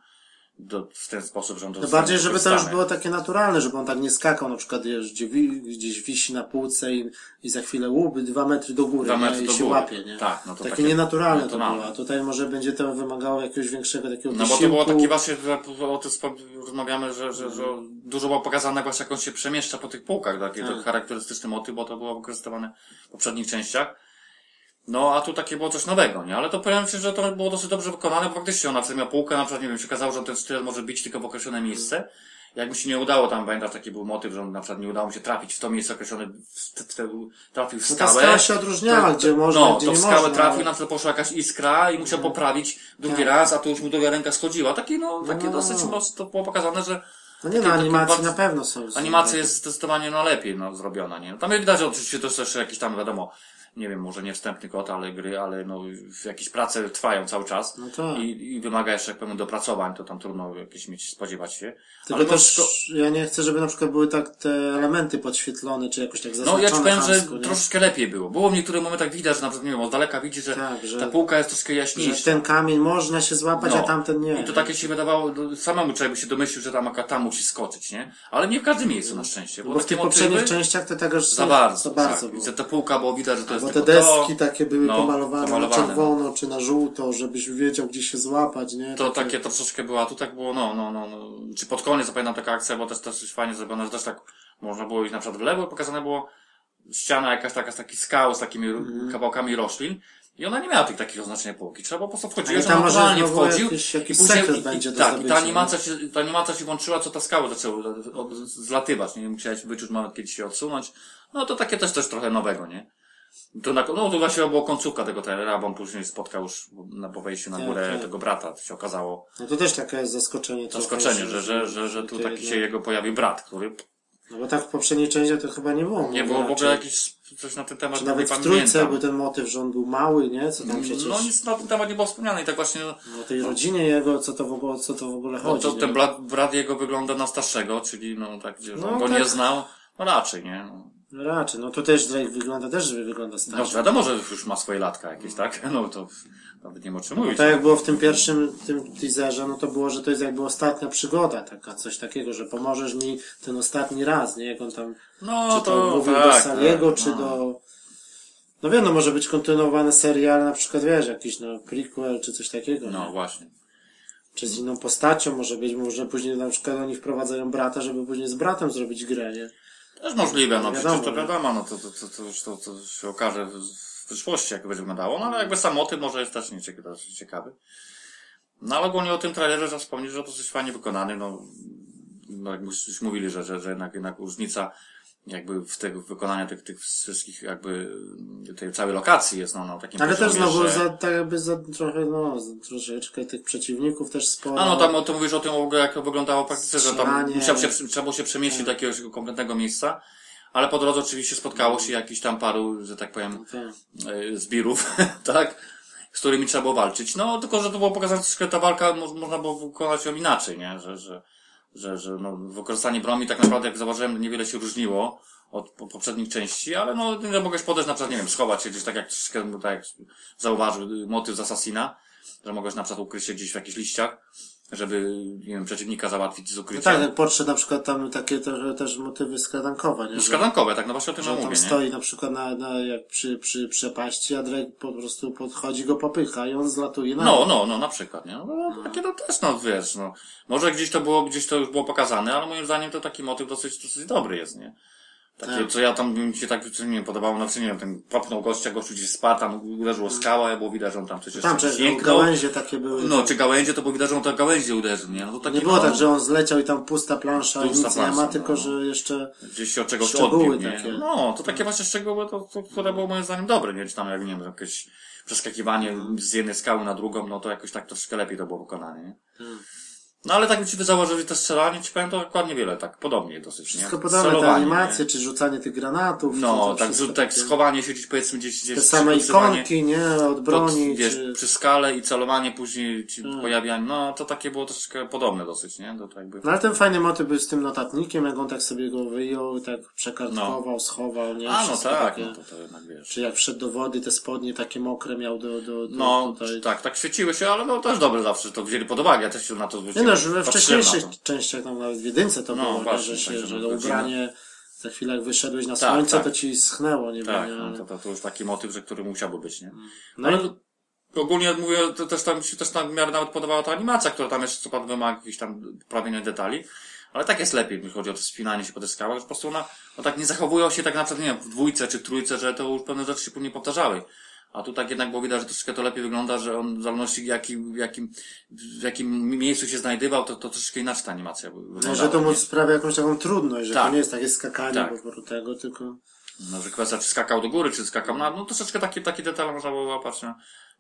Do, w ten sposób, że on to To zostanie bardziej, żeby to już było takie naturalne, żeby on tak nie skakał, na przykład gdzie gdzieś wisi na półce i, i za chwilę łuby dwa metry do góry Dwa nie? metry i do się góry. łapie, nie? Tak, no to takie, takie nienaturalne to naturalne. było, a tutaj może będzie to wymagało jakiegoś większego takiego No bo to wysiłku. było taki właśnie, że o tym rozmawiamy, że, że, że dużo było pokazane właśnie jak on się przemieszcza po tych półkach, taki Tak. to charakterystyczny motyw, bo to było wykorzystywane w poprzednich częściach. No, a tu takie było coś nowego, nie? Ale to powiem Ci, że to było dosyć dobrze wykonane, bo faktycznie ona miała półkę, na przykład, nie wiem, się okazało, że ten styl może bić tylko w określone miejsce jak mi się nie udało, tam pamiętasz, taki był motyw, że na przykład nie udało mi się trafić w to miejsce określone, w, w, w, trafił w No ta skałę. skała się odróżniała, To- gdzie można, no, gdzie to w skałę można, trafił, na przykład poszła jakaś iskra i musiał poprawić drugi Tak. raz, a tu już mu druga ręka schodziła. Takie, no, takie No. dosyć mocno to było pokazane, że No nie no, takie- takie animacje bardzo- na pewno są. Animacja jest zdecydowanie no, lepiej no, zrobiona, nie? Tam widać oczywiście to jest jeszcze jakieś tam, wiadomo, nie wiem, może nie wstępny kod, ale gry, ale no, jakieś prace trwają cały czas No tak. i, i wymaga jeszcze jak powiem dopracowań, to tam trudno jakieś mieć, spodziewać się. Tylko ale no, też ja nie chcę, żeby na przykład były tak te elementy podświetlone, czy jakoś tak No zaznaczone ja ci powiem, że nie? troszeczkę lepiej było. Było w niektórych momentach widać, że na przykład, nie wiem, od daleka widzi, że, Tak, że- ta półka jest troszkę Że jaśniejsza. ten kamień można się złapać, No. a tamten nie. I to takie się wydawało, no, samemu człowiek by się domyślił, że tam akurat tam musi skoczyć, nie? Ale nie w każdym miejscu na szczęście. Bo w takie tych poprzednich częściach to tak aż za bardzo, za bardzo tak. było. Że ta półka było widać, że to jest Bo te tylko to. deski takie były no, pomalowane, pomalowane, na czerwono, czy na żółto, żebyś wiedział, gdzie się złapać, nie? To takie troszeczkę była, tu tak było, no, no, no, no. Czy pod koniec zapamiętam taka akcja, bo też też fajnie zrobione, że też tak można było iść na przykład w lewo pokazane było ściana jakaś taka z takich skał, z takimi Mhm. kawałkami roślin. I ona nie miała tych takich oznaczenia półki. Trzeba po prostu wchodzić, że naturalnie wchodził. jakiś- jakiś i później, będzie do tak, i ta animacja się, ta animacja się włączyła, co ta od, od, zlatywać, nie? Musiałeś wyczuć moment, kiedy się odsunąć. No to takie też też trochę nowego, nie? To na, no to właśnie była końcówka tego trailera, bo on później spotkał już na po wejściu na Tak, górę tak. tego brata, to się okazało No to też takie jest zaskoczenie. zaskoczenie, że, że, że, że tu to taki się jego pojawił brat, który No bo tak w poprzedniej części to chyba nie było. nie było w ogóle jakiś coś na ten temat, Czy nawet w trójce był ten motyw, że on był mały, nie? Co tam przecież... No nic na ten temat nie było wspomniane i tak właśnie, no, O tej rodzinie jego, co to w ogóle, co to w ogóle no chodzi. to nie? ten brat, brat jego wygląda na starszego, czyli no tak, że No on go tak. nie znał, no raczej, nie? No. No raczej, no to też Drake wygląda, też wygląda No starszy. wiadomo, że już ma swoje latka jakieś, tak? <laughs> No to nawet nie ma czym No mówić. tak jak było w tym pierwszym tym teaserze, no to było, że to jest jakby ostatnia przygoda, taka, coś takiego, że pomożesz mi ten ostatni raz, nie? Jak on tam, No czy to, mówił do tak, Saliego, tak, czy no. do... No wiem, no może być kontynuowane serial, na przykład wiesz, jakiś no prequel, czy coś takiego, No nie? właśnie. Czy z inną postacią może być, może później na przykład oni wprowadzają brata, żeby później z bratem zrobić grę, nie? Też możliwe, no Wiadomo, przecież to wiadomo, no to, to, to, to, to, to się okaże w, w przyszłości, jak to będzie wyglądało, no ale jakby sam motyw może jest też nieciekawy. No ale ogólnie o tym trailerze trzeba wspomnieć, że dosyć fajnie wykonany, no, no jak już mówili, że, że, że jednak, jednak różnica jakby w tego wykonania tych, tych wszystkich jakby tej całej lokacji jest no, na takim Ale też znowu że... za, tak jakby za trochę, no, za troszeczkę tych przeciwników też sporo. A no tam o tym mówisz o tym w ogóle jak to wyglądało w praktyce, że tam musiał się, trzeba było się przemieścić do jakiegoś konkretnego miejsca, ale po drodze oczywiście spotkało się jakiś tam paru, że tak powiem, Tak. e, zbirów, <laughs> tak? Z którymi trzeba było walczyć. No, tylko, że to było pokazane, że ta walka mo- można było wykonać ją inaczej, nie? Że, że, że, że no, wykorzystanie broni tak naprawdę, jak zauważyłem, niewiele się różniło od po, poprzednich części, ale no, nie mogłeś podejść na przykład, nie wiem, schować się gdzieś tak jak, tak jak zauważył motyw z Assassina, że mogłeś na przykład ukryć się gdzieś w jakichś liściach, żeby, nie wiem, przeciwnika załatwić z No ukrycia. tak, jak podszedł na przykład tam takie trochę też motywy skradankowe, nie? Że, Szkadankowe, tak, no właśnie o tym że ja tam mówię, nie? stoi na przykład na, na, jak przy, przy przepaści, a Drake po prostu podchodzi, go popycha i on zlatuje na No, no, no, na przykład, nie? No, no, takie to też, no, wiesz, no. Może gdzieś to było, gdzieś to już było pokazane, ale moim zdaniem to taki motyw dosyć, dosyć dobry jest, nie? Takie, Tak. co ja tam mi się tak, nie podobało, no, czy nie wiem, ten popnął gościa, gościu gdzieś spadł, tam uderzyło skała, było widać, że on tam coś Tam jeszcze przecież jęknął. gałęzie takie były. No, czy gałęzie, to było widać, że on tak gałęzie uderzył, nie? No to takie, nie było no, tak, że on zleciał i tam pusta plansza i Pusta nic nie ma, plansza, tylko no. że jeszcze... gdzieś się od czegoś odbił, nie? takie. No, to takie właśnie szczegóły, to, to, które było moim zdaniem dobre, nie? Czy tam, jak nie wiem, jakieś przeskakiwanie z jednej skały na drugą, no to jakoś tak troszkę lepiej to było wykonane, nie? Hmm. No ale tak by ci wy założyli te strzelanie, ci powiem to dokładnie wiele, tak podobnie dosyć, Wszystko nie? podobne, te animacje, nie? czy rzucanie tych granatów. No, tak, tak takie- schowanie się gdzieś powiedzmy gdzieś, gdzieś Te same ikonki, nie? Od broni, pod, wiesz, czy... przy skale i celowanie później ci Hmm. pojawianie, no to takie było troszeczkę podobne dosyć, nie? To jakby... No ale ten fajny motyw był z tym notatnikiem, jak on tak sobie go wyjął, tak przekartkował, schował, nie? A, no Wszystko tak, takie. no to, to jednak wiesz. Czy jak wszedł do wody, te spodnie takie mokre miał do, do, do No, tutaj. tak, tak świeciły się, ale no też dobre zawsze, to wzięli pod uwagę, ja też się na to zwróciłem. No, że we wcześniejszych częściach, tam nawet w jedynce to No, było, nie? właśnie, że się, także że no, to ubranie, za chwilę jak wyszedłeś na Tak, słońce, tak. to ci schnęło, nie Tak, wiem, no, to, to, to już taki motyw, że który musiałby być, nie? No ale i to, ogólnie mówię, to też tam się też tam w miarę nawet podobała ta animacja, która tam jeszcze co prawda wymaga jakichś tam poprawienia detali, ale tak jest lepiej, jeśli chodzi o to spinanie się po tych skałach, że po prostu ona, no tak nie zachowują się tak na przykład, nie wiem, w dwójce czy w trójce, że to już pewne rzeczy się później powtarzały. A tu tak jednak było widać, że troszeczkę to lepiej wygląda, że on w zależności jakim, w jakim, w jakim miejscu się znajdował, to, to troszeczkę inaczej ta animacja wy- wyglądała. No, że to mu sprawia jakąś taką trudność, że Tak. to nie jest takie skakanie Tak. po prostu tego, tylko... No, że kwestia, czy skakał do góry, czy skakał na, no troszeczkę taki, taki detal można było łapać, no.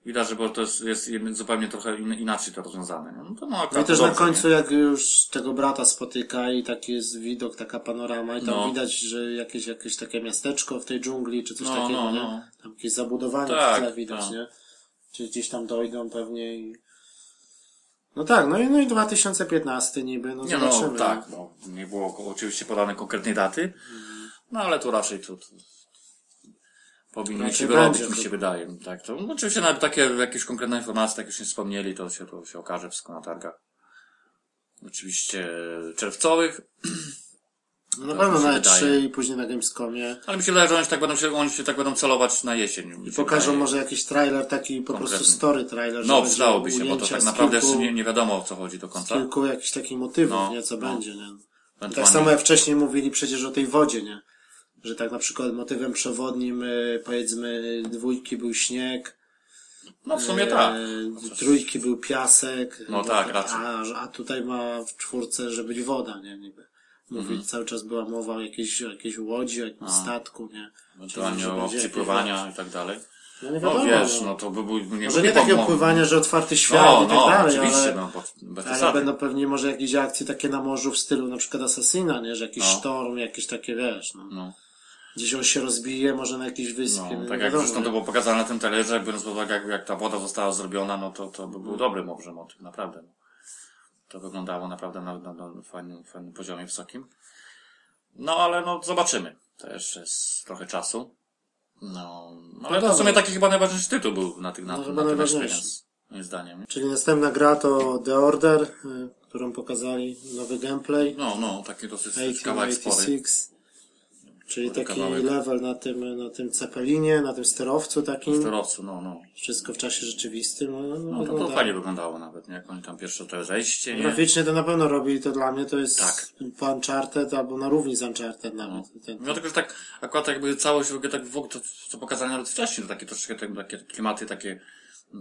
Widać, że bo to jest, jest zupełnie trochę in, inaczej to rozwiązane, nie? No to no, No i też na końcu, nie? jak już tego brata spotyka i taki jest widok, taka panorama i tam No. widać, że jakieś, jakieś takie miasteczko w tej dżungli, czy coś No, takiego, no, nie? no. Tam jakieś zabudowanie Tak, w tle widać, tak. nie? Czy gdzieś tam dojdą pewnie i... No tak, no i, no i 2015 niby, no Nie zobaczymy. no, tak, no, nie było oczywiście podane konkretnej daty, no ale tu raczej to powinni się wyrobić, mi się wydaje. Tak, to no, oczywiście nawet takie jakieś konkretne informacje, tak już nie wspomnieli, to się, to się okaże wszystko na targach. Oczywiście czerwcowych, <clears throat> No na Tak pewno na wydaje. E3 i później na Gamescomie. ale mi się wydaje, że oni się tak będą, się, oni się tak będą celować na jesień. I pokażą może jakiś trailer, taki po prostu Konkretny. story trailer. No, przydałoby się, bo to tak naprawdę kilku, jeszcze nie, nie wiadomo o co chodzi do końca. kilku jakichś takich motywów, No, nie? Co no. będzie, nie? Tak samo jak wcześniej mówili przecież o tej wodzie, nie? Że tak na przykład motywem przewodnim, y, powiedzmy, dwójki był śnieg, No w sumie e, tak. trójki był piasek. No tak, raczej. A, a tutaj ma w czwórce, że być woda, nie? Niby. Mówili, Mhm. cały czas była mowa o jakiejś, o jakiejś łodzi, o jakimś statku, nie? Ewentualnie o opcji pływania i tak dalej. No nie No wiadomo, wiesz, no. no to by był... Nie, Może nie takie mo- opływania, że otwarty świat No, i tak no, dalej, oczywiście, ale, no, bo, ale będą pewnie może jakieś akcje takie na morzu w stylu na przykład Assassina, nie? Że jakiś No. sztorm, jakieś takie, wiesz, no. No, Gdzieś on się rozbije, może na jakiejś wyspie. no, tak jak zresztą to było pokazane na tym trailerze, biorąc pod uwagę, jak, jak ta woda została zrobiona, no to, to by był dobry może motyw, naprawdę. No. To wyglądało naprawdę na, na, na fajnym, fajnym poziomie, wysokim. No, ale no, zobaczymy. To jeszcze jest trochę czasu. No, ale to w sumie taki chyba najważniejszy tytuł był na tych, na, No, na, tym moim zdaniem. nie? Czyli następna gra to The Order, y, którą pokazali, nowy gameplay. No, no, taki dosyć kawałek spory. 1886. Czyli taki kawałek. level na tym, na tym cepelinie, na tym sterowcu takim. Sterowcu, no, no. Wszystko w czasie rzeczywistym. No, no, No to, to fajnie wyglądało nawet, nie? Jak oni tam pierwsze to zejście, nie? Graficznie to na pewno robi to dla mnie to jest Tak. po Uncharted albo na równi z Uncharted nawet. Ten, No tylko, że tak, akurat jakby całość w ogóle tak w ogóle, to, co pokazali nawet wcześniej, to takie troszeczkę tak, takie klimaty takie,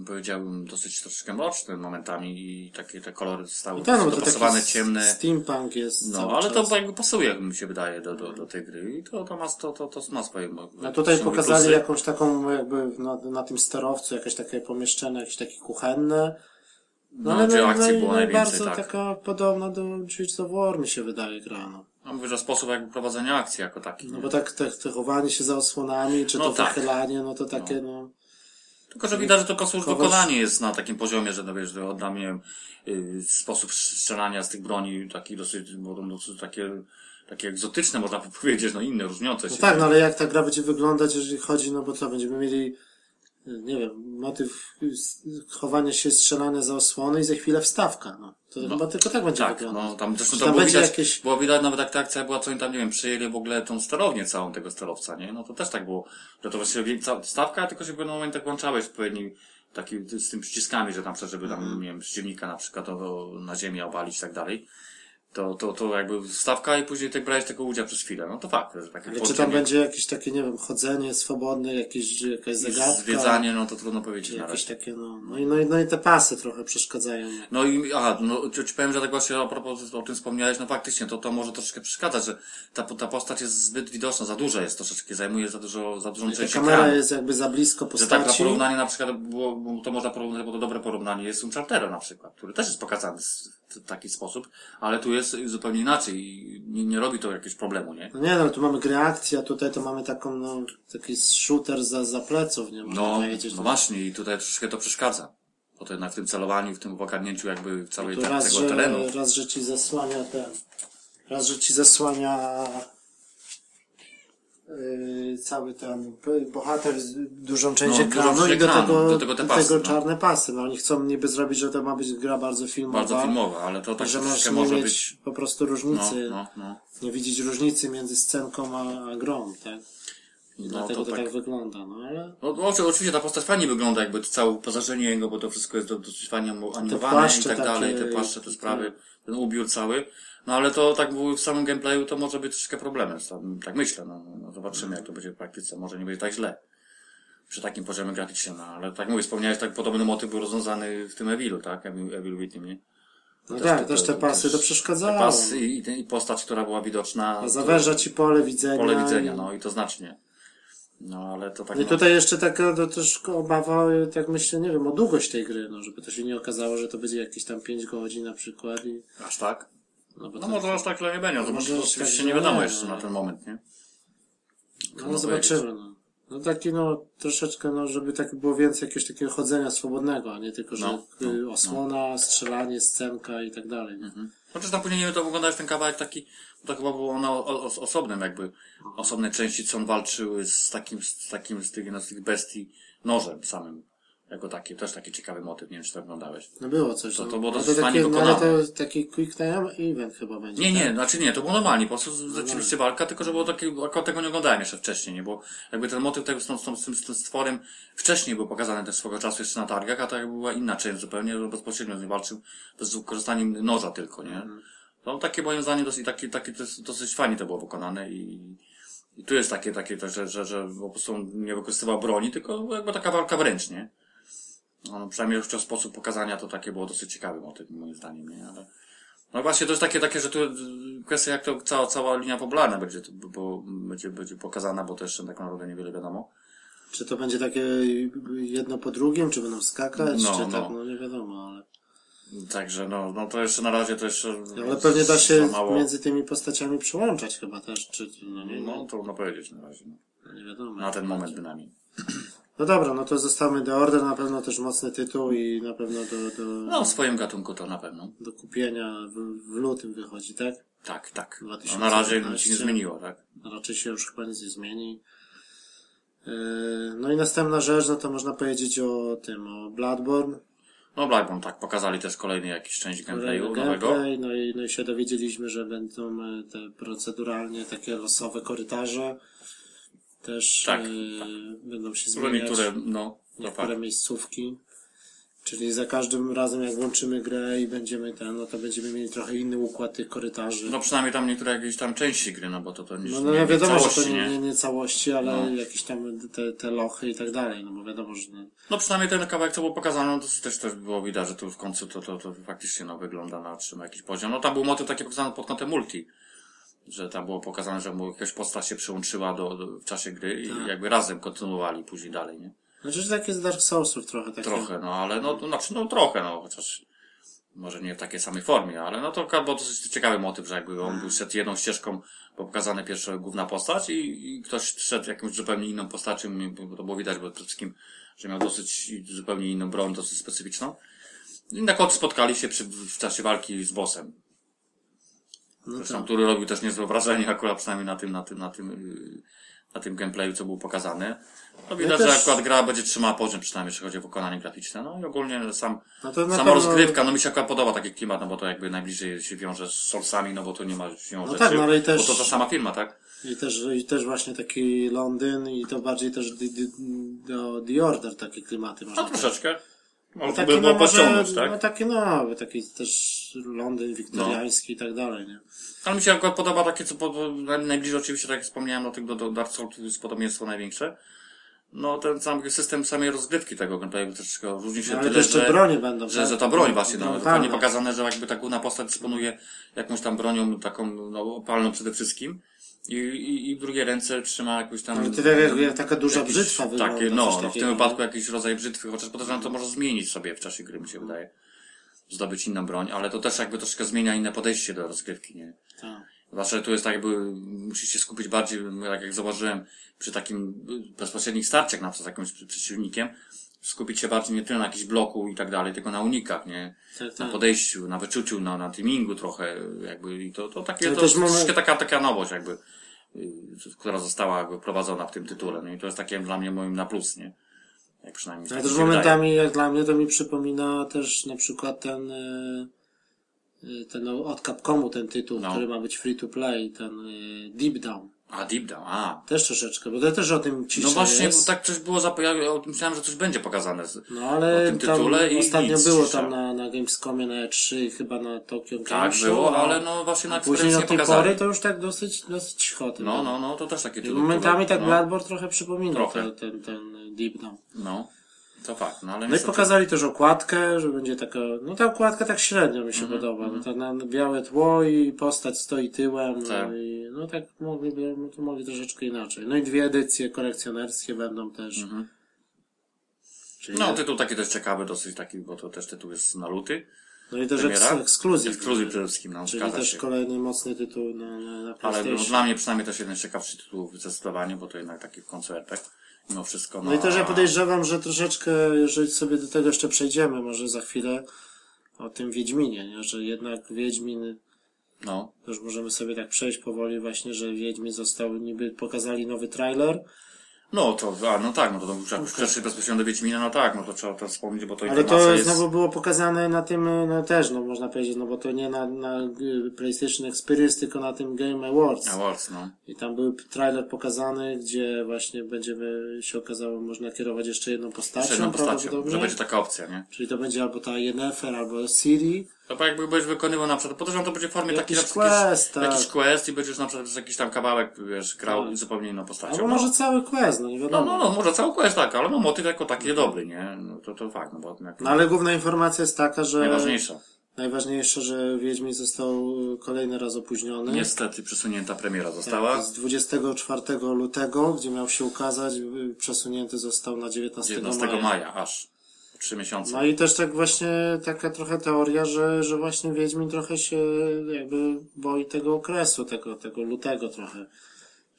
powiedziałbym, dosyć troszeczkę mroczne momentami i takie te kolory zostały I tak, no dopasowane, ciemne. steampunk jest No, ale czas. to jakby pasuje, jak mi się wydaje, do, do, do tej gry i to, to ma, to, to, to ma swoje A tutaj pokazali plusy. jakąś taką jakby na, na tym sterowcu jakieś takie pomieszczenie, jakieś takie kuchenne. No, gdzie akcji było najwięcej, bardzo tak. taka podobna do Gears of War mi się wydaje gra, no. No mówię, że sposób jakby prowadzenia akcji jako taki. No nie? bo tak te, te chowanie się za osłonami, czy No to tak. wychylanie, no to takie no. Tylko, że widać, że to Kogoś- wykonanie jest na takim poziomie, że no wiesz, że oddam, nie wiem, y, sposób strzelania z tych broni, taki dosyć, bo to dosyć takie, takie egzotyczne, można powiedzieć, no inne, różniące się. No tak, no ale jak ta gra będzie wyglądać, jeżeli chodzi, no bo co, będziemy mieli, nie wiem, motyw chowania się, strzelania za osłony i za chwilę wstawka, no. To chyba tylko tak będzie Tak, wyglądać. no tam zresztą tam było widać, jakieś- było widać nawet jak ta akcja była, co oni tam, nie wiem, przyjęli w ogóle tą sterownię całą tego sterowca, nie? No to też tak było, że to właściwie stawka, tylko się w pewnym momencie włączałeś odpowiedni, taki, z tym przyciskami, że tam, żeby tam, Mhm. nie wiem, przeciwnika na przykład o, na ziemię obalić i tak dalej. To, to, to jakby stawka i później tak brałeś tego udział przez chwilę. No to fakt, że takie Ale czy tam będzie jakieś takie, nie wiem, chodzenie swobodne, jakieś, jakaś zagadka? zwiedzanie, no to trudno powiedzieć na Jakieś razie. takie, no, no i, no i, no i te pasy trochę przeszkadzają. No i, a, no, ci ci powiem, że tak właśnie a propos o tym wspomniałeś, no faktycznie, to, to może troszeczkę przeszkadzać, że ta, ta postać jest zbyt widoczna, za duża jest troszeczkę, zajmuje za dużo, za dużą część kamera ekranu. jest jakby za blisko Że tak na postaci. porównanie na przykład było, to można porównać, bo to dobre porównanie jest Uncharted na przykład, który też jest pokazany w taki sposób, ale tu jest zupełnie inaczej i nie, nie robi to jakiegoś problemu, nie? No nie no, tu mamy grę akcji, a tutaj to mamy taką, no, taki shooter za, za pleców, nie można No, powiedzieć. no właśnie i tutaj troszeczkę to przeszkadza. Bo to jednak w tym celowaniu, w tym ogarnięciu jakby całej te, raz, tego że, terenu. raz, że ci zasłania ten, raz, że ci zasłania yy, cały ten bohater z dużą część No, ekranu i do tego, do tego te pasy, no. czarne pasy. No oni chcą niby zrobić, że to ma być gra bardzo filmowa. Bardzo filmowa, ale to tak że masz nie może mieć być... po prostu No, różnicy, no, no. nie widzieć różnicy między scenką a, a grą, tak? I No, dlatego to to, tak. tak. wygląda, no ale No, no, oczy- oczywiście ta postać fajnie wygląda, jakby to całe uposażenie jego, bo to wszystko jest do- dosyć fajnie animowane i tak dalej, te płaszcze, te sprawy, ten ubiór cały. No ale to tak w samym gameplayu to może być troszkę problemem, tak- myślę, no, no zobaczymy jak to będzie w praktyce, może nie będzie tak źle. przy takim poziomie graficznym, no, ale tak mówię, wspomniałeś, tak podobny motyw był rozwiązany w tym Evilu, tak? Evil, Evil Within, nie? No Też tak, te- też te te- pasy to Te przeszkadzało. pasy i, i, postać, która była widoczna. A zawęża ci pole widzenia. Pole widzenia, i- no i to znacznie. No ale to tak. No i no, tutaj jeszcze taka to też obawa, tak myślę, nie wiem, o długość tej gry, no, żeby to się nie okazało, że to będzie jakieś tam 5 godzin na przykład i, Aż tak? No bo No to, może aż tak nie będzie, no, to Może oczywiście tak nie wiadomo jeszcze no. na ten moment, nie? no, Trudno zobaczymy, no. No taki, no, troszeczkę, no, żeby tak było więcej jakiegoś takiego chodzenia swobodnego, a nie tylko, że No, y, no, osłona, strzelanie, scenka i tak dalej, nie? Chociaż tam później nie wiem, to wyglądałeś ten kawałek taki, to chyba było na osobnym jakby, osobnej części, co on walczył z takim, z takim, z tych, no, z tych bestii nożem samym. Jako taki, też taki ciekawy motyw, nie wiem, czy to oglądałeś. No było coś, To- no. to było Ale dosyć fajnie takie, no, ale wykonane. to taki quick time event chyba będzie. Nie, tak? nie, znaczy nie, to było normalnie, po prostu rzeczywiście walka, tylko że było takie, akurat tego nie oglądałem jeszcze wcześniej, nie, bo jakby ten motyw tego z, tą, z, tym, z tym stworem wcześniej był pokazany też swego czasu jeszcze na targach, a to jakby była inna część zupełnie, bezpośrednio z nim walczył z wykorzystaniem noża tylko, nie. No takie moim zdaniem dosyć, takie, takie dosyć, fajnie to było wykonane i, i tu jest takie, takie że, że, że po prostu nie wykorzystywał broni, tylko jakby taka walka wręcz, nie. No, przynajmniej już w sposób pokazania to takie było dosyć ciekawy motyw, moim zdaniem, nie, ale no właśnie, to jest takie, takie, że tu y, kwestia jak to cała, cała linia popularna będzie, bo, będzie, będzie pokazana, bo to jeszcze tak naprawdę niewiele wiadomo. Czy to będzie takie jedno po drugim, czy będą skakać, No, czy no. tak, no nie wiadomo, ale... Także no, no to jeszcze na razie to jeszcze... Ale pewnie da się mało. między tymi postaciami przełączać chyba też, czy, no nie, No no, trudno powiedzieć na razie. No. no nie wiadomo. Na ten moment bynajmniej. No dobra, no to zostawmy The Order, na pewno też mocny tytuł i na pewno do, do, No w swoim gatunku to na pewno. do kupienia w, w lutym wychodzi, tak? Tak, tak. No, 2015. na razie nic się nie zmieniło, tak? Raczej się już chyba nic nie zmieni. Yy, No i następna rzecz, no to można powiedzieć o tym, o Bloodborne. No Blackburn tak, pokazali też kolejny jakiś część gameplayu nowego. Gameplay, no i, no i się dowiedzieliśmy, że będą e, te proceduralnie takie losowe korytarze. Też Tak, e, tak. będą się zmieniać niektóre, no, niektóre miejscówki. Czyli za każdym razem jak włączymy grę i będziemy ten, no to będziemy mieli trochę inny układ tych korytarzy. No przynajmniej tam niektóre jakieś tam części gry, no bo to to nie, No, nie, no nie wiadomo, całości, że to nie, nie? nie, nie całości, ale No. jakieś tam te, te lochy i tak dalej, no bo wiadomo, że no, No przynajmniej ten kawałek, co było pokazane, no to też, też było widać, że tu w końcu to, to, to faktycznie no, wygląda na trzyma jakiś poziom. No tam był motyw taki pokazany pod kątem multi. Że tam było pokazane, że mu jakaś postać się przyłączyła do, do, w czasie gry i Tak. jakby razem kontynuowali później dalej, nie? Znaczy, że takie z Dark Soulsów trochę takie. Trochę, no ale no, to znaczy no trochę, no chociaż może nie w takiej samej formie, ale no to był dosyć ciekawy motyw, że jakby on był szedł jedną ścieżką, bo pokazane pierwsza główna postać i, i ktoś szedł jakąś zupełnie inną postacią, bo to było widać, bo przede wszystkim, że miał dosyć zupełnie inną broń, dosyć specyficzną. I na końcu spotkali się przy, w czasie walki z bossem. No Zresztą, tak. który robił też niezłe wrażenie, akurat przynajmniej na tym, na tym, na tym, yy, na tym gameplayu, co było pokazane. No widać, też- że akurat gra będzie trzymała poziom, przynajmniej jeśli chodzi o wykonanie graficzne. No i ogólnie sam, No na sama pewno- rozgrywka, no mi się akurat podoba taki klimat, no bo to jakby najbliżej się wiąże z Soulsami, no bo to nie ma się No rzeczy, tak, no ale i też- bo to ta sama firma, tak? I też, I też właśnie taki Londyn i to bardziej też do, do The Order takie klimaty można No troszeczkę. No, Można taki, by było no, może, podciągnąć, tak? no taki no, taki też Londyn wiktoriański i tak dalej, nie? Ale mi się akurat podoba takie, co po, najbliżej oczywiście, tak jak wspomniałem, do tego do Dark Souls jest podobieństwo największe. No ten sam system samej rozgrywki tego gameplayu troszeczkę różni się No, ale tyle, jeszcze że, bronie będą, że, tak? że ta broń właśnie, no, No, fajnie tak. pokazane, że jakby ta główna postać dysponuje jakąś tam bronią taką, no, opalną przede wszystkim. I, i, i w drugiej ręce trzyma jakąś tam... Ale jak, jak taka duża jakiś brzytwa wygląda. Takie, no, no, w tym wypadku jakiś rodzaj brzytwy, chociaż podejrzewam, to może zmienić sobie w czasie gry, mi się wydaje. Zdobyć inną broń, ale to też jakby troszkę zmienia inne podejście do rozgrywki, nie? Tak. Zawsze tu jest tak jakby, musisz się skupić bardziej, jak, jak zauważyłem, przy takim bezpośrednich starciach na przykład z jakimś przeciwnikiem, skupić się bardziej nie tyle na jakimś bloku i tak dalej, tylko na unikach, nie? Na podejściu, na wyczuciu, na, na timingu trochę, jakby, i to, to takie, to też jest mamy- troszkę taka, taka nowość jakby, y, która została jakby wprowadzona w tym tytule, no i to jest takie dla mnie moim na plus, nie? Jak przynajmniej Ale tak też mi się wydaje. momentami, jak dla mnie, to mi przypomina też na przykład ten, e, e, ten no, od Capcomu ten tytuł, No. który ma być free to play, ten Deep Down. A, Deep Down, a. Też troszeczkę, bo to też o tym ciszę No właśnie, jest. bo tak coś było zapowiedziane, myślałem, że coś będzie pokazane. z- No ale o tym tytule i ostatnio nic, było cisza. tam na, na Gamescomie, na E3 i chyba na Tokyo Game Tak, Show, było, ale no właśnie na później od tej pokazali. pory to już tak dosyć, dosyć cicho. No, no, no, to też takie tytuły. Momentami tak no, Bloodborne trochę przypomina Trochę. ten, ten, ten Deep Down. No, to fakt, no ale No i pokazali też okładkę, że będzie taka, no ta okładka tak średnio mi się Mhm, podoba, bo to na białe tło i postać stoi tyłem, Tak. no i no tak mogliby, no to mogli troszeczkę inaczej. No i dwie edycje kolekcjonerskie będą też. Czyli, No, tytuł taki też ciekawy, dosyć taki, bo to też tytuł jest na luty. no i też premiera? eks, ekskluzyw. Ekskluzyw przede wszystkim, no, Czyli też się. kolejny mocny tytuł na, na, na Ale no, dla mnie przynajmniej też jeden z ciekawszych tytułów zdecydowanie, bo to jednak taki w Mimo wszystko. No, No i też ja podejrzewam, że troszeczkę, jeżeli sobie do tego jeszcze przejdziemy, może za chwilę, o tym Wiedźminie, nie? że jednak Wiedźmin, No, już możemy sobie tak przejść powoli właśnie, że Wiedźmin został, niby pokazali nowy trailer, no to, a, no tak, no to, jak przeszli bezpośrednio do Wiedźmina, no tak, no to trzeba to wspomnieć, bo to ale to jest... znowu było pokazane na tym, no też, no można powiedzieć, no bo to nie na, na y, PlayStation Experience, tylko na tym Game Awards. Awards, no. I tam był trailer pokazany, gdzie właśnie będziemy, się okazało, można kierować jeszcze jedną postacią, Jeszcze jedną postacią, że będzie taka opcja, nie? Czyli to będzie albo ta Yennefer, albo Siri. To tak jakby będziesz wykonywał na przykład, podejrzewam, to będzie w formie Jakiś przykład quest, tak. jakiś quest i będziesz na przykład przez jakiś tam kawałek, wiesz, grał Tak. zupełnie inną postacią. Albo no. może cały quest, no nie No, wiadomo. no, no, może cały quest tak, ale no motyw jako taki dobry, nie? No to, to fakt, no bo jak, No ale główna informacja jest taka, że najważniejsza. najważniejsze, że Wiedźmin został kolejny raz opóźniony. Niestety przesunięta premiera została. Z 24 lutego, gdzie miał się ukazać, przesunięty został na 19, 19 maja. maja, aż. Trzy miesiące. No i też tak właśnie taka trochę teoria, że, że właśnie Wiedźmin trochę się jakby boi tego okresu, tego, tego lutego trochę.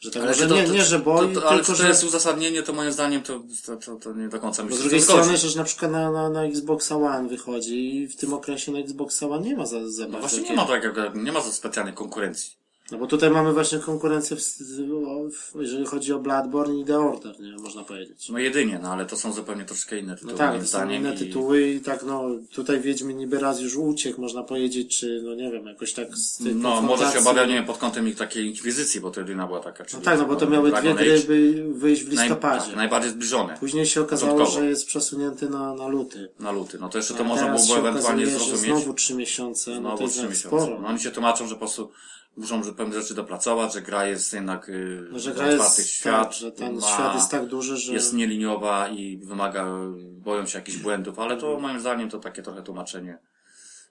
Że tak może czy to- nie, nie, że boi, to, to, ale tylko czy to że... jest uzasadnienie, to moim zdaniem to, to, to, to nie do końca myślę, z drugiej strony, że na przykład na, na, na Xboxa One wychodzi i w tym okresie na Xboxa One nie ma za, za No właśnie nie ma takiego, nie ma specjalnej konkurencji. No bo tutaj mamy właśnie konkurencję, w, w, jeżeli chodzi o Bloodborne i The Order, nie można powiedzieć. No jedynie, no ale to są zupełnie troszkę inne No tytuły, tak, moim to są inne i- tytuły i tak no, tutaj Wiedźmin niby raz już uciekł, można powiedzieć, czy no nie wiem, jakoś tak z tej No, może się obawiał, nie wiem, pod kątem ich takiej inkwizycji, bo to jedyna była taka. No czyli tak, no bo to miały dwie Dragon gry Age. by wyjść w Naj, listopadzie. tak, najbardziej zbliżone Później się okazało, Początkowo. że jest przesunięty na, na luty. na luty. No to jeszcze A to można teraz było się ewentualnie okazuje, zrozumieć. Znowu trzy miesiące, no to Znowu jest trzy tak miesiące. sporo. No oni się tłumaczą, że po prostu muszą że pewne rzeczy dopracować, że gra jest jednak yy, No, że gra otwartych jest, świat, tak, że ten ma- świat jest tak duży, że... jest nieliniowa i wymaga, boją się jakichś błędów, ale to moim zdaniem to takie trochę tłumaczenie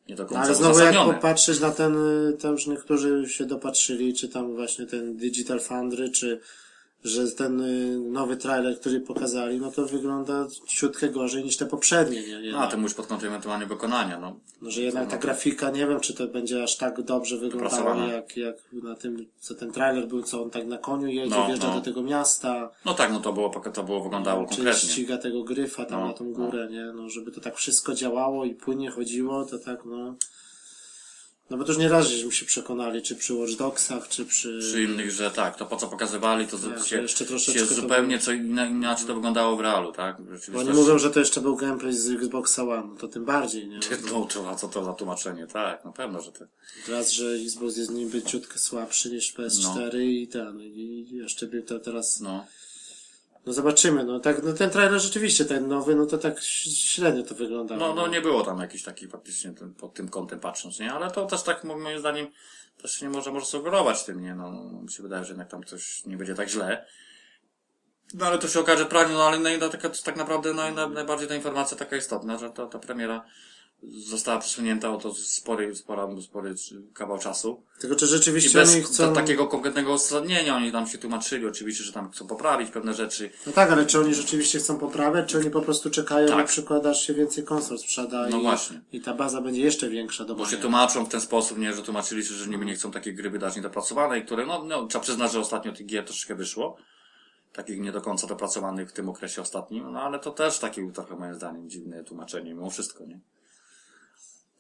nie do No, końca ale znowu jak popatrzeć na ten, y, tam już niektórzy się dopatrzyli, czy tam właśnie ten Digital Foundry, czy że ten y, nowy trailer, który pokazali, no to wygląda ciutkę gorzej niż te poprzednie, nie? No, a to mówisz pod kątem ewentualnie wykonania, no. No, że jednak ta grafika, nie wiem, czy to będzie aż tak dobrze wyglądało, jak, jak na tym, co ten trailer był, co on tak na koniu jedzie, No, wjeżdża no. do tego miasta, No tak, no to było, to było wyglądało czy konkretnie. ściga tego gryfa tam No, na tą górę, nie? No, żeby to tak wszystko działało i płynnie chodziło, to tak, no... No bo to już nie raz żeśmy się przekonali, czy przy Watch Dogsach, czy przy... Przy innych, że tak, to po co pokazywali, to Tak, się, to jeszcze troszeczkę się to zupełnie co inna, inaczej to wyglądało w realu, tak? Bo oni mówią, że to jeszcze był gameplay z Xboxa One, no to tym bardziej, nie? <laughs> No, to, a co to za tłumaczenie? Tak, na pewno, że to. Raz, że Xbox jest niby ciutkę słabszy niż PS4 i ten, i jeszcze by to teraz... No. No zobaczymy, no tak, no ten trailer rzeczywiście, ten nowy, no to tak średnio to wyglądało. No, no nie było tam jakiś taki faktycznie ten, pod tym kątem patrząc, nie? Ale to też tak mo- moim zdaniem też nie może, może sugerować tym, nie? No, no, mi się wydaje, że jednak tam coś nie będzie tak źle. No ale to się okaże praniu, no ale no, taka, tak naprawdę naj, najbardziej ta informacja taka istotna, że ta, ta premiera została przesunięta o to spory, spora, spory kawał czasu. Tylko czy I rzeczywiście oni bez chcą... ta, takiego konkretnego uzasadnienia, oni tam się tłumaczyli oczywiście, że tam chcą poprawić pewne rzeczy. No tak, ale czy oni rzeczywiście chcą poprawiać, czy oni po prostu czekają Tak. na przykład, aż się więcej konsol sprzeda No i, właśnie. i ta baza będzie jeszcze większa do Bo się tłumaczą w ten sposób, nie, że tłumaczyli się, że niby nie chcą takiej gry wydać niedopracowanej, które, no, no, trzeba przyznać, że ostatnio tych gier troszeczkę wyszło. Takich nie do końca dopracowanych w tym okresie ostatnim, no ale to też takie trochę moim zdaniem dziwne tłumaczenie, mimo wszystko, nie?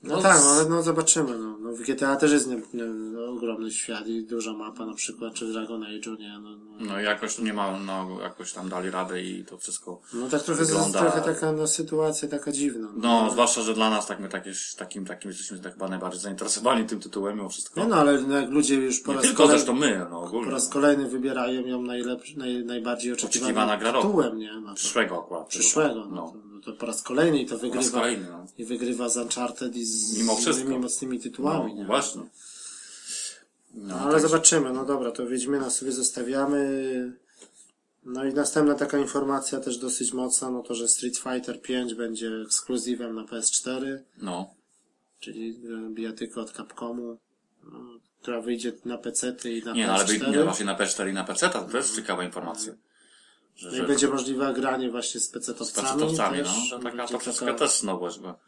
No, No tak, no, ale no zobaczymy. No. No, w GTA też jest nie, nie, no, ogromny świat i duża mapa na przykład, czy w Dragon Age'u, nie? No, no. No jakoś nie ma, no jakoś tam dali radę i to wszystko. no tak trochę, Wygląda- trochę taka no, sytuacja taka dziwna. No, zwłaszcza, że dla nas tak my tak takim, takim jesteśmy tak chyba najbardziej zainteresowani tym tytułem mimo wszystko. Nie no, ale no, jak ludzie już po Nie raz, tylko kolej, zresztą my, no po ogólnie. raz kolejny wybierają ją najlepszy, naj, najbardziej oczekiwanym gra tytułem, nie? No, to, Przyszłego akurat. przyszłego. No. To, po raz kolejny i to wygrywa. kolejny, no. I wygrywa z Uncharted i z Mimo innymi mocnymi tytułami. No, nie? właśnie. No, ale tak, zobaczymy, no dobra, to Wiedźmina sobie zostawiamy. No i następna taka informacja też dosyć mocna, no to, że Street Fighter 5 będzie ekskluzywem na PS4, No. czyli e, bijatyka od Capcomu, no, która wyjdzie na PC i na Nie, no ale PS4. nie, właśnie na PC i na PC, to też ciekawa informacja. Że, No i że będzie możliwe granie właśnie z PC-towcami. z PC-towcami, też, no. Taka, to wszystko taka- też nowość, bo...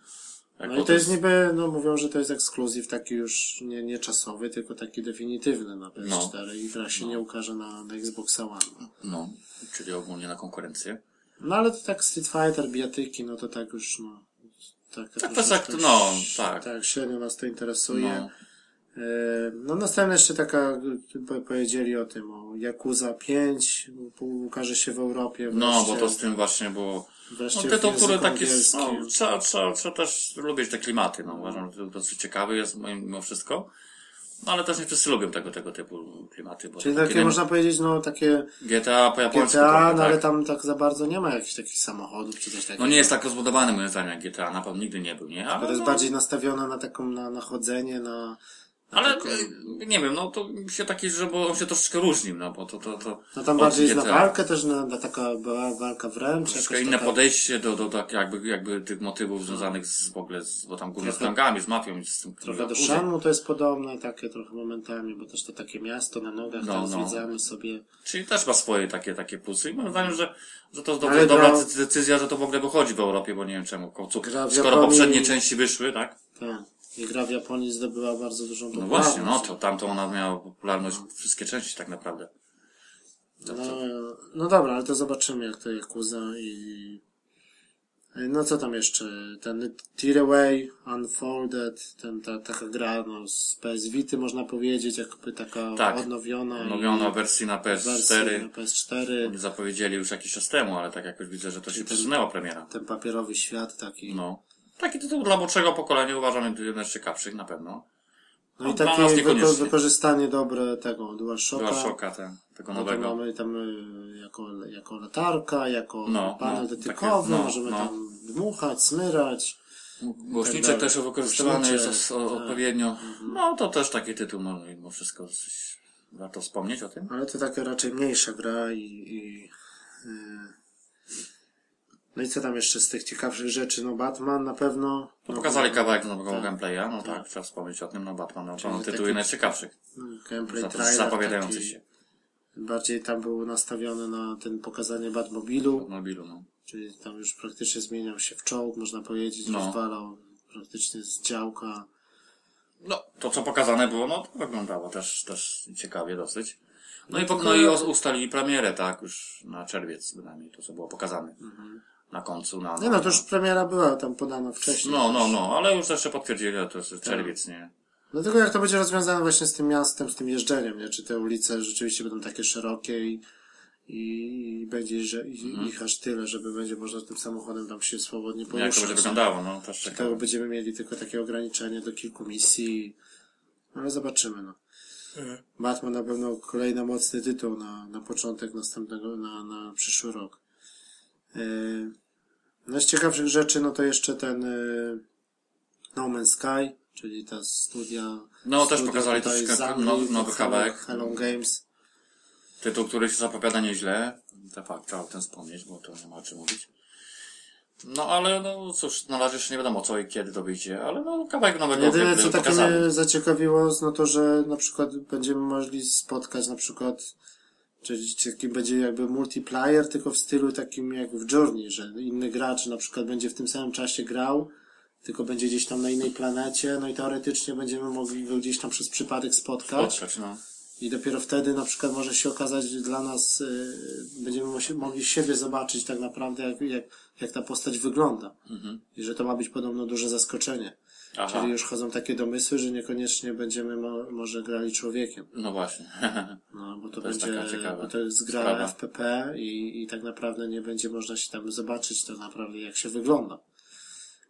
No i to jest niby, no mówią, że to jest ekskluzyw taki już nie, nie czasowy, tylko taki definitywny na PS4 i gra się nie ukaże na, na Xbox One. No. No, czyli ogólnie na konkurencję. No ale to tak Street Fighter, bijatyki, no to tak już, no. Tak, Tak, to jak- no, tak. Tak, średnio nas to interesuje. No. E, No następna jeszcze taka, po- powiedzieli o tym, o Yakuza 5, u- ukaże się w Europie. No, bo wreszcie- to z tym właśnie było... No wreszcie tytuł, w który języku taki jest, no, trzeba, trzeba, trzeba też lubić te klimaty, no. Uważam, że to dosyć ciekawy jest mimo wszystko. No, ale też nie wszyscy lubią tego, tego typu klimaty, bo Czyli takie naj- można powiedzieć, no takie GTA po japońsku GTA, trochę, no ale tak? tam tak za bardzo nie ma jakichś takich samochodów czy coś takiego. No nie jest tak rozbudowany moim zdaniem jak GTA, na pewno nigdy nie był, nie? Ale, To jest no, bardziej nastawione na taką, na, na chodzenie, na... ale e, nie wiem, no to się taki, że bo on się troszeczkę różnił, no bo to, to, to no tam bardziej jest na walkę też, na, na taka była walka wręcz. Troszkę jakaś inne taka- podejście do, do tak jakby, jakby tych motywów związanych z w ogóle, z, bo tam głównie z gangami, z mafią i z tym Trochę do. Shenmue to jest podobne, takie trochę momentami, bo też to takie miasto na nogach, No, tam no. zwiedzamy sobie. Czyli też ma swoje takie, takie plusy i moim zdaniem, że, że to jest Ale dobra, dobra decyzja, że to w ogóle wychodzi w Europie, bo nie wiem czemu, skoro poprzednie części wyszły, tak? Tak. I gra w Japonii zdobyła bardzo dużą No popularność. właśnie, no to tamto ona miała popularność wszystkie części tak naprawdę. No, no dobra, ale to zobaczymy jak to Yakuza i... No co tam jeszcze? Ten Tearaway, Unfolded, ten, ta, taka gra no, z PS Vity można powiedzieć, jakby taka Tak. odnowiona. Odnowiona wersji na wersja PS4. na PS4. Oni zapowiedzieli już jakiś czas temu, ale tak jakoś widzę, że to się ten- przesunęła premiera. Ten papierowy świat taki. No. Taki tytuł dla młodszego pokolenia uważam jeden z ciekawszych na pewno. No i No, nas takie wyko wykorzystanie dobre tego DualShocka. DualShocka ten, tego No nowego. mamy tam y, jako, jako latarka, jako No, panel no, dotykowy, no, możemy no. tam dmuchać, smyrać. Głośniczek dalej. też wykorzystywany jest tak. odpowiednio. No to też taki tytuł, no mimo wszystko warto wspomnieć o tym. Ale to taka raczej mniejsza gra i, i y, no i co tam jeszcze z tych ciekawszych rzeczy? No Batman na pewno. No, No, pokazali kawałek nowego tak. gameplaya, no Tak. tak, trzeba wspomnieć o tym, no Batman, no to tytuły taki- najciekawszych. no, Gameplay Zap- trailer Zapowiadający taki, się Bardziej tam był nastawiony na ten pokazanie Batmobilu, w mobilu, no. czyli tam już praktycznie zmieniał się w czołg, można powiedzieć, No. rozwalał praktycznie z działka. No, to co pokazane było, no to wyglądało też, też ciekawie dosyć. No, i, po, tylko- no i ustalili premierę, tak, już na czerwiec bynajmniej, to co było pokazane. Na końcu, na... Nie no, to już premiera była tam podana wcześniej. No, no, no, ale już jeszcze potwierdzili, że to jest czerwiec, nie? No tylko jak to będzie rozwiązane właśnie z tym miastem, z tym jeżdżeniem, nie? Czy te ulice rzeczywiście będą takie szerokie i, i, i będzie że, i, Mhm. ich aż tyle, żeby będzie można tym samochodem tam się swobodnie Jak to poruszać. będzie wyglądało, no, też Czy tego będziemy mieli tylko takie ograniczenie do kilku misji. No, Ale zobaczymy, no. Mhm. Batman na pewno kolejny mocny tytuł na, na początek następnego, na, na przyszły rok. Yy, no z ciekawszych rzeczy, no to jeszcze ten yy, No Man's Sky, czyli ta studia. No, też studia pokazali tutaj troszeczkę nowy- nowy kawałek. Hello Games. Tytuł, który się zapowiada nieźle. To fakt, trzeba o tym wspomnieć, bo to nie ma o czym mówić. No ale no cóż, na razie jeszcze nie wiadomo co i kiedy to wyjdzie, ale no kawałek nowego Jedyne, co takie pokazali. mnie zaciekawiło, no to, że na przykład będziemy mogli spotkać na przykład, czyli taki będzie jakby multiplayer, tylko w stylu takim jak w Journey, że inny gracz na przykład będzie w tym samym czasie grał, tylko będzie gdzieś tam na innej planecie, no i teoretycznie będziemy mogli go gdzieś tam przez przypadek spotkać. Spotkać, no. I dopiero wtedy na przykład może się okazać dla nas, y, będziemy mogli siebie zobaczyć tak naprawdę, jak, jak, jak ta postać wygląda. I że to ma być podobno duże zaskoczenie. Aha. Czyli już chodzą takie domysły, że niekoniecznie będziemy mo- może grali człowiekiem. No właśnie. <laughs> No, bo to, To będzie, bo to jest gra sprawa. FPP i, i tak naprawdę nie będzie można się tam zobaczyć tak naprawdę jak się wygląda.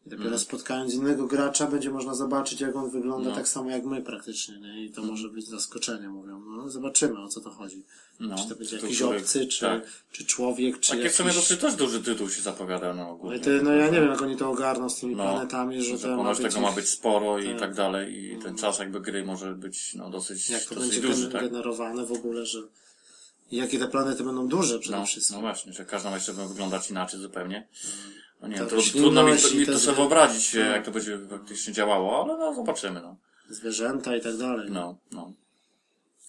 I dopiero Mhm. spotkając innego gracza będzie można zobaczyć jak on wygląda No. tak samo jak my praktycznie, nie? I to może być zaskoczenie, mówią. No, zobaczymy o co to chodzi. No, czy to będzie jakiś człowiek- obcy, czy, tak. czy człowiek, czy Takie w jakiś... sumie dosyć też duży tytuł się zapowiada, no No, ogólnie. i to, no ja nie wiem jak oni to ogarną z tymi No, planetami, że, że to ma ponoć być tego ma być sporo i tak. tak dalej i ten czas jakby gry może być no dosyć, jak to dosyć będzie duży, tak? generowane w ogóle, że i jakie te planety będą duże przede No, wszystkim. no właśnie, że każda ma jeszcze wyglądać inaczej zupełnie. No nie Ta wiem, trud, roślinność trudno mi, to, mi to sobie wyobrazić, no. jak to będzie faktycznie działało, ale no zobaczymy, no. Zwierzęta i tak dalej. No, no.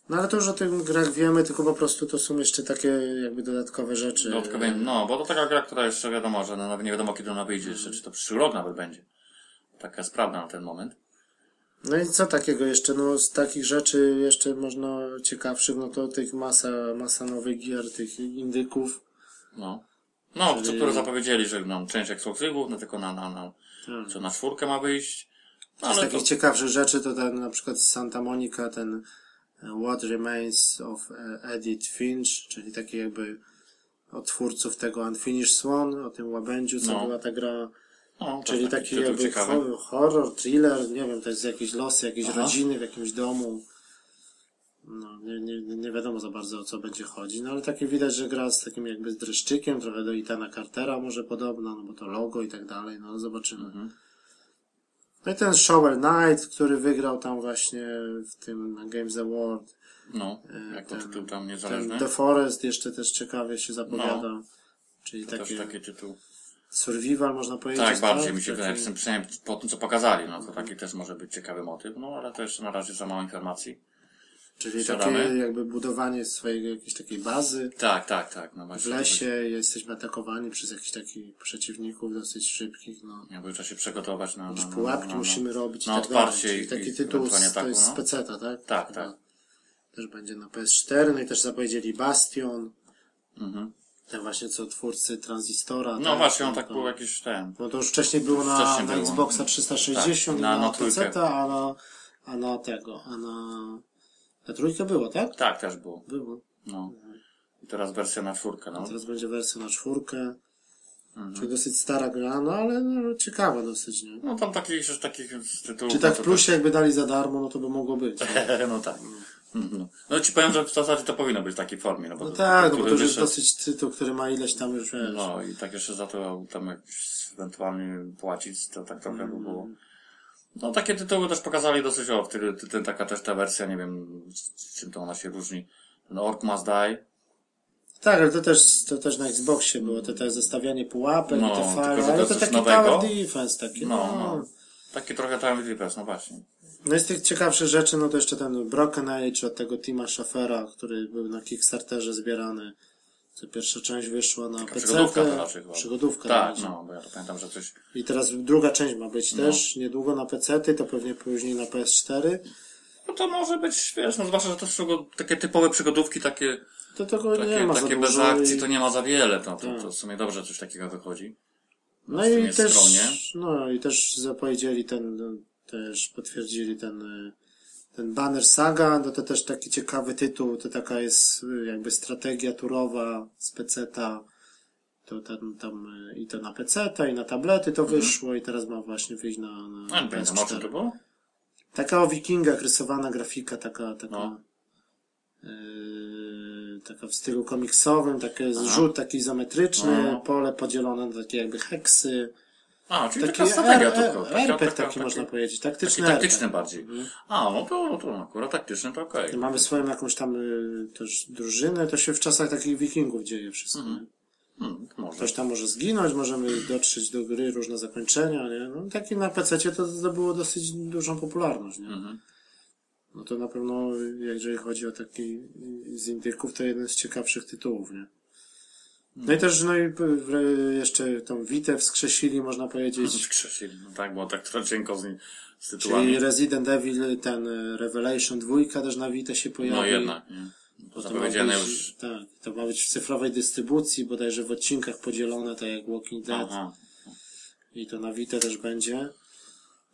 No ale to już o tych grach wiemy, tylko po prostu to są jeszcze takie jakby dodatkowe rzeczy. Dodatkowo, no, bo to taka gra, która jeszcze wiadomo, że no, nawet nie wiadomo kiedy ona wyjdzie jeszcze, czy to przyszły rok nawet będzie. Taka jest prawda na ten moment. No i co takiego jeszcze? No z takich rzeczy jeszcze można ciekawszych, no to tych masa, masa nowych gier, tych indyków. No. No, Czyli- co które zapowiedzieli, że no, część ekskluzywów, no tylko na, na, na, Tak. co na czwórkę ma wyjść. No, Z takich to, ciekawszych rzeczy to ten na przykład Santa Monica, ten e, What Remains of e, Edith Finch, czyli taki jakby od twórców tego Unfinished Swan, o tym łabędziu, co No. była ta gra. no, Czyli taki jakby ciekawy. ho- horror, thriller, nie wiem, to jest jakieś losy, jakieś Aha. rodziny w jakimś domu. No, nie, nie, nie wiadomo za bardzo o co będzie chodzić, no ale takie widać, że gra z takim jakby z dreszczykiem, trochę do Itana Cartera może podobna, no bo to logo i tak dalej, no zobaczymy. Mhm. No i ten Shovel Knight, który wygrał tam właśnie w tym na Games Award. No, E, jak to ten- tytuł tam Ten niezależny. The Forest jeszcze też ciekawie się zapowiada. Czyli No. To takie też taki tytuł. survival można powiedzieć. Tak, bardziej mi się Taki- wydaje, tym przynajmniej po tym co pokazali, no to taki też może być ciekawy motyw, no ale to jeszcze na razie za mało informacji. Czyli takie jakby budowanie swojej jakiejś takiej bazy. Tak, tak, tak, no W lesie jesteśmy atakowani przez jakichś takich przeciwników dosyć szybkich, no. Jakby trzeba się przygotować na, Jakieś na, pułapki na, musimy robić i na tak dalej. Czyli i- taki i tytuł z, to ataku, jest z no. peceta, tak? Tak, Chyba. tak. Też będzie na PS4, no i też zapowiedzieli Bastion. Mhm. Ten właśnie co twórcy Transistora. No tak? właśnie, on tak to- był jakiś ten. No to już wcześniej było na, Wcześniej na. Xboxa 360 Tak, i na- na, na. PC, a na, a na tego, a na, na trójkę było, tak? Tak, też był. Było. No. I teraz wersja na czwórkę, no. Teraz będzie wersja na czwórkę. Mhm. Czyli dosyć stara gra, no ale no, ciekawa dosyć, nie? No tam takich, już takich tytułów. Czy tak no w plusie jakby dali za darmo, no to by mogło być. też- <laughs> No tak. No. no ci powiem, że w zasadzie to powinno być w takiej formie, no bo No to- tak, no bo to już jest dosyć tytuł, który ma ileś tam już, wiesz. No i tak jeszcze za to tam jakiś ewentualnie płacić, to tak trochę by było. No takie tytuły też pokazali dosyć o, ty, ty, taka też ta wersja, nie wiem czym to ona się różni. Ten Orc Must Die. Tak, ale to też, to też na Xboxie było, to też zestawianie pułapek No, i te tylko, fale, to ale to taki nowego. tower defense taki, No, no. no. Takie trochę Time Defense, no właśnie. No i z tych ciekawszych rzeczy, no to jeszcze ten Broken Age od tego Tima Schaffera, który był na Kickstarterze zbierany. Co pierwsza część wyszła na PC. przygodówka to raczej chyba. Przygodówka Tak, no, bo ja to pamiętam, że coś... I teraz druga część ma być No. też niedługo na PC, to pewnie później na PS4. No to może być, wiesz, no zwłaszcza, że to są takie typowe przygodówki, takie, To tego nie takie, ma za takie bez akcji, i- to nie ma za wiele, to, to, Tak. to w sumie dobrze coś takiego wychodzi. No sumie i też, skromnie. no i też zapowiedzieli ten, no, też potwierdzili ten, y, ten Banner Saga, no to też taki ciekawy tytuł, to taka jest y, jakby strategia turowa z peceta, to tam, tam y, i to na peceta i na tablety to wyszło i teraz ma właśnie wyjść na, na Mhm. A nie pamiętam, o czym to PS4. było? Taka o wikingach rysowana grafika, taka, taka, No. yy, taka w stylu komiksowym, taki Aha. zrzut taki izometryczny, No. pole podzielone na takie jakby heksy. A, czyli taka strategia tylko. Taka, RPG taka, taki można powiedzieć, taktyczny Taki taktyczny bardziej. Mhm. A, no to, no to akurat taktyczny to okej. I Mamy swoją jakąś tam y, też drużynę, to się w czasach takich wikingów dzieje wszystko. Mhm. Hmm, może. Ktoś tam może zginąć, możemy dotrzeć do gry, różne zakończenia, nie? No taki na PC to zdobyło dosyć dużą popularność, nie? Mhm. No to na pewno, jeżeli chodzi o taki z indyków, to jeden z ciekawszych tytułów, nie? No i też, no i jeszcze tą Witę wskrzesili, można powiedzieć. <laughs> Skrzesili. No tak, bo tak trochę cienko z, nim- z Czyli tytułami. Resident Evil, ten e, Revelation 2 też na Vita się pojawi. No jednak, nie? To To ma być, już. Tak, to ma być w cyfrowej dystrybucji, bodajże w odcinkach podzielone, tak jak Walking Dead. Aha. I to na Vita też będzie.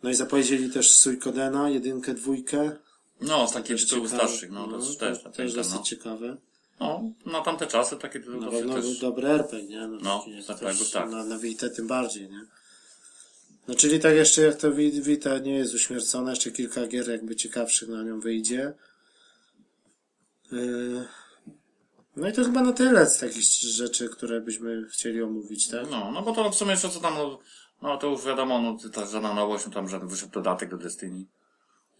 No i zapowiedzieli też Suikodena, jedynkę, dwójkę. No, z takich tytułów starszych, no, to też, to, też, też dosyć no. ciekawe. No, na tamte czasy takie tytuły Na pewno był też... dobry RPG, nie? No, No, jest tak, też tak. Na, na Vita tym bardziej, nie? No czyli tak jeszcze jak to Vita nie jest uśmiercona, jeszcze kilka gier jakby ciekawszych na nią wyjdzie. Yy, No i to chyba na tyle z takich rzeczy, które byśmy chcieli omówić, tak? No, no bo to w sumie jeszcze co tam, no, no to już wiadomo, no ta żadna nowość, no tam że wyszedł dodatek do Destiny.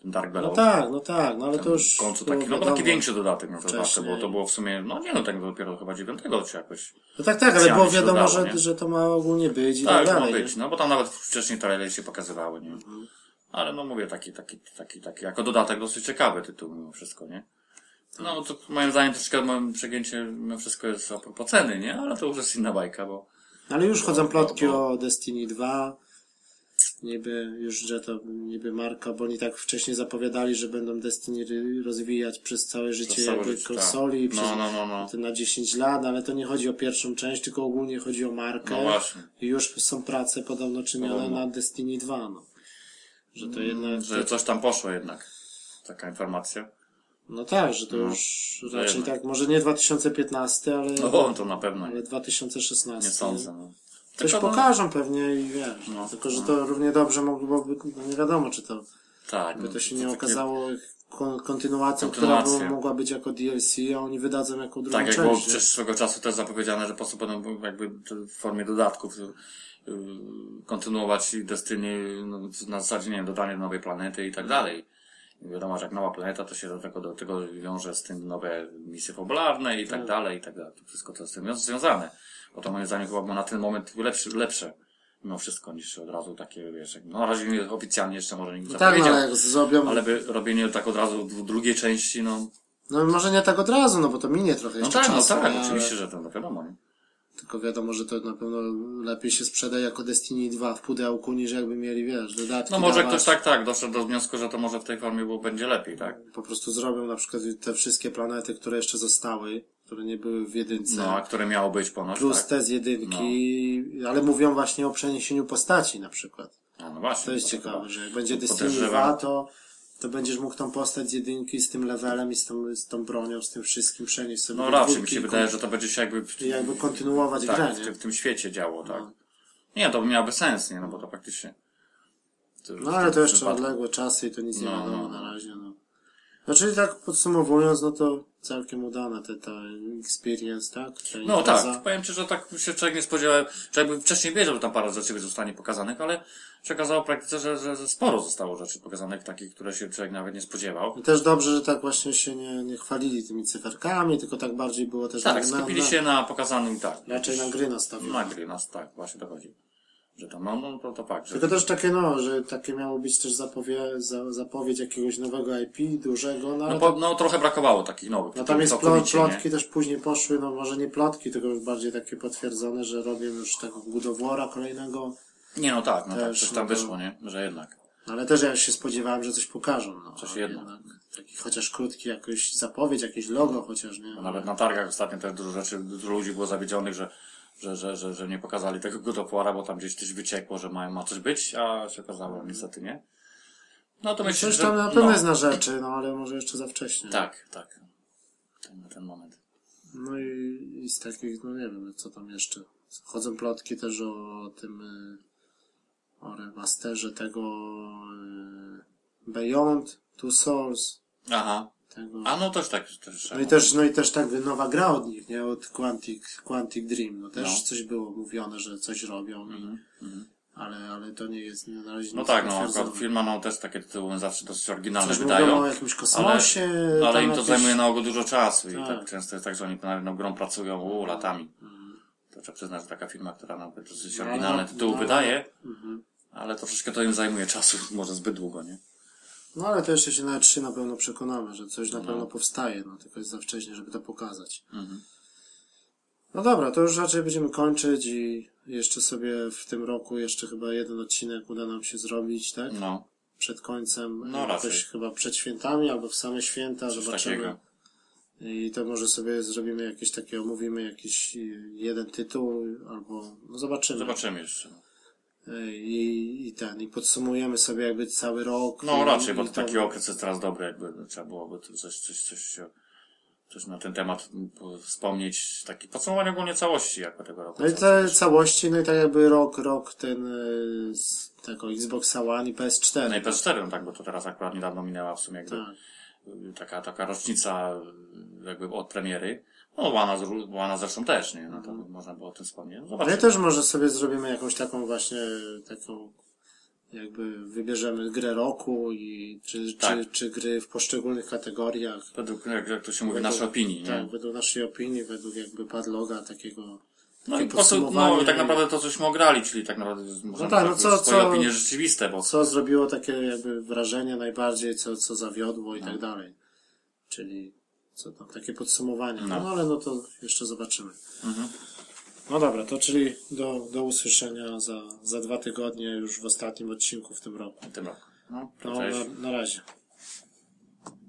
Ten Dark No Below. tak, no tak, no ale to już... w końcu taki, no bo taki większy dodatek, no to Wcześniej. zawsze, bo to było w sumie, no nie no, tak dopiero chyba dziewiątego czy jakoś. No tak, tak, ale było wiadomo, że, nie? że to ma ogólnie być i tak, Tak, ma dalej. być, no bo tam nawet wcześniej trailery się pokazywały, nie? Mhm. Ale no mówię, taki, taki, taki, taki, jako dodatek dosyć ciekawy tytuł mimo wszystko, nie? No to moim zdaniem troszkę moim przegięcie mimo wszystko jest a propos ceny, nie? Ale to już jest inna bajka, bo Ale już chodzą plotki bo- o Destiny 2. Niby już, że to niby marka, bo oni tak wcześniej zapowiadali, że będą Destiny rozwijać przez całe życie jakby życie, tak. konsoli, No, przez, no, no, no. na 10 lat, ale to nie chodzi o pierwszą część, tylko ogólnie chodzi o markę. No właśnie. I już są prace podobno czynione Podobno. na Destiny 2, no. Że to jednak... że coś tam poszło jednak. Taka informacja. No tak, że to No, już raczej tak, może nie 2015, ale, No to na pewno ale nie, 2016. nie sądzę. No. Coś Tylko, no, pokażą pewnie i wiesz. No, tylko, że no. to równie dobrze mogłoby, no nie wiadomo, czy to Tak. by no, to się to nie takie- okazało kon- kontynuacją, która by, mogła być jako DLC, a oni wydadzą jako drugą Tak, jak było część. nie? przez swego czasu też zapowiedziane, że po prostu będą jakby w formie dodatków y, kontynuować Destiny no, na zasadzie, nie wiem, dodanie nowej planety i tak dalej. I wiadomo, że jak nowa planeta, to się do tego, do tego wiąże z tym nowe misje fabularne i tak dalej, i tak dalej. To wszystko to jest z tym związane. Bo to moim zdaniem chyba było na ten moment lepsze, lepsze mimo wszystko niż od razu takie, wiesz, jak, no na razie nie, oficjalnie jeszcze może nikt No tak, no jak zrobią, ale by robienie tak od razu w drugiej części, no, no może nie tak od razu, no bo to minie trochę no jeszcze tak, no czasu, tak, nie? Ale oczywiście, że to no wiadomo, nie? Tylko wiadomo, że to na pewno lepiej się sprzeda jako Destiny 2 w pudełku, niż jakby mieli, wiesz, dodatki No może dawać. ktoś tak, tak, doszedł do wniosku, że to może w tej formie było, będzie lepiej, tak? Po prostu zrobią na przykład te wszystkie planety, które jeszcze zostały, które nie były w jedynce. No, a które miało być ponoć, Plus tak? te z jedynki, ale mówią właśnie o przeniesieniu postaci na przykład. A, no właśnie. To jest ciekawe, chyba- że jak będzie Destiny podejrzewam. 2, to, to będziesz mógł tą postać z jedynki z tym levelem i z tą, z tą bronią, z tym wszystkim przenieść sobie No raczej mi się wydaje, że to będzie się jakby... W, jakby kontynuować tak, grę, w, tym, w tym świecie działo, tak? No. Nie, to by miałoby sens, nie? No bo to praktycznie... To, No ale to jeszcze wypadku. odległe czasy i to nic nie No, wiadomo no, na no. razie, no. No czyli tak podsumowując, no to całkiem udana ta, ta experience, tak? Ta No impreza. tak, powiem Ci, że tak się człowiek nie spodziewał, że jakby wcześniej wiedział, że tam parę rzeczy zostanie pokazanych, ale się okazało w praktyce, że, że, że sporo zostało rzeczy pokazanych, takich, które się człowiek nawet nie spodziewał. I też dobrze, że tak właśnie się nie, nie chwalili tymi cyferkami, tylko tak bardziej było też Tak, na, skupili na, się na pokazanym, tak. raczej na gry nastawione. Na gry nas, tak, właśnie dochodzi. Że to, no, no to, że... Tylko też takie no, że takie miało być też zapowie, za, zapowiedź jakiegoś nowego IP, dużego, no No, po, no trochę brakowało takich nowych. no tam jest plot, całkowicie, nie? plotki też później poszły, no może nie plotki, tylko już bardziej takie potwierdzone, że robią już tego budowora kolejnego, Nie, no tak, no tak, Też, coś no tam to- wyszło, nie? Że jednak. ale też ja się spodziewałem, że coś pokażą, no. Coś ale jednak. Taki chociaż krótki jakoś zapowiedź, jakieś logo chociaż, nie? Nawet na targach ostatnio też dużo rzeczy, dużo ludzi było zawiedzionych, że, że, że, że, że nie pokazali tego godopłara, bo tam gdzieś coś wyciekło, że ma, ma coś być, a się okazało niestety nie. No to myślę, Coś że... tam na pewno no, jest na rzeczy, no ale może jeszcze za wcześnie. Tak, tak. Ten, na ten moment. No i, i z takich, no nie wiem, co tam jeszcze. Chodzą plotki też o tym, y, o remasterze tego y, Beyond Two Souls. Aha. Tego. A no też tak, też No i też, no i też tak nowa gra od nich, nie? Od Quantic, Quantic Dream. No też No. coś było mówione, że coś robią, i, ale, ale to nie jest nie, na razie Mhm, No tak, no akurat firma no też takie tytuły zawsze dosyć oryginalne Coś wydają. o jakimś kosmosie. Ale tam im to jakieś- zajmuje na ogół dużo czasu i Tak. tak często jest tak, że oni nad grą pracują u, latami. To trzeba przyznać, że taka firma, która nawet dosyć No, oryginalne no, tytuły no. wydaje, Mhm. ale troszeczkę to im zajmuje czasu, <laughs> może zbyt długo, nie? No ale to jeszcze się na trzy na pewno przekonamy, że coś na No. pewno powstaje, no tylko jest za wcześnie, żeby to pokazać. Mhm. No dobra, to już raczej będziemy kończyć i jeszcze sobie w tym roku jeszcze chyba jeden odcinek uda nam się zrobić, tak? No, Przed końcem, No, jakoś raczej. chyba przed świętami albo w same święta, coś zobaczymy. takiego. I to może sobie zrobimy jakieś takie, omówimy jakiś jeden tytuł, albo no zobaczymy. Zobaczymy jeszcze. Y, i, i ten, i podsumujemy sobie jakby cały rok. No i, raczej, bo i to to- taki okres jest teraz dobry, jakby trzeba byłoby coś, coś, coś, coś na ten temat wspomnieć. Taki podsumowanie ogólnie całości jakby tego roku. No i te całości, no i tak jakby rok, rok ten y, z tego Xboxa One i PS4. No i PS4, no tak, bo to teraz akurat niedawno minęła w sumie jakby Tak. taka, taka rocznica jakby od premiery. No, Łana, Łana zresztą też, nie? No to można było o tym wspomnieć. No, No zobaczymy. i też może sobie zrobimy jakąś taką właśnie, taką, jakby wybierzemy grę roku i czy, Tak. czy, czy gry w poszczególnych kategoriach. Według, jak, jak to się mówi, Według- naszej opinii, nie? Tak, według naszej opinii, według jakby padloga takiego. No i po prostu, no tak naprawdę to, cośmy ograli, czyli tak naprawdę możemy tak, no tak, co- swoje co- opinie rzeczywiste, bo Co zrobiło takie jakby wrażenie najbardziej, co, co zawiodło i No. tak dalej. Czyli co tam, takie podsumowanie. No, No. ale no to jeszcze zobaczymy. Mhm. No dobra, to czyli do, do usłyszenia za, za dwa tygodnie już w ostatnim odcinku w tym roku. w tym roku. No, No, na, na razie.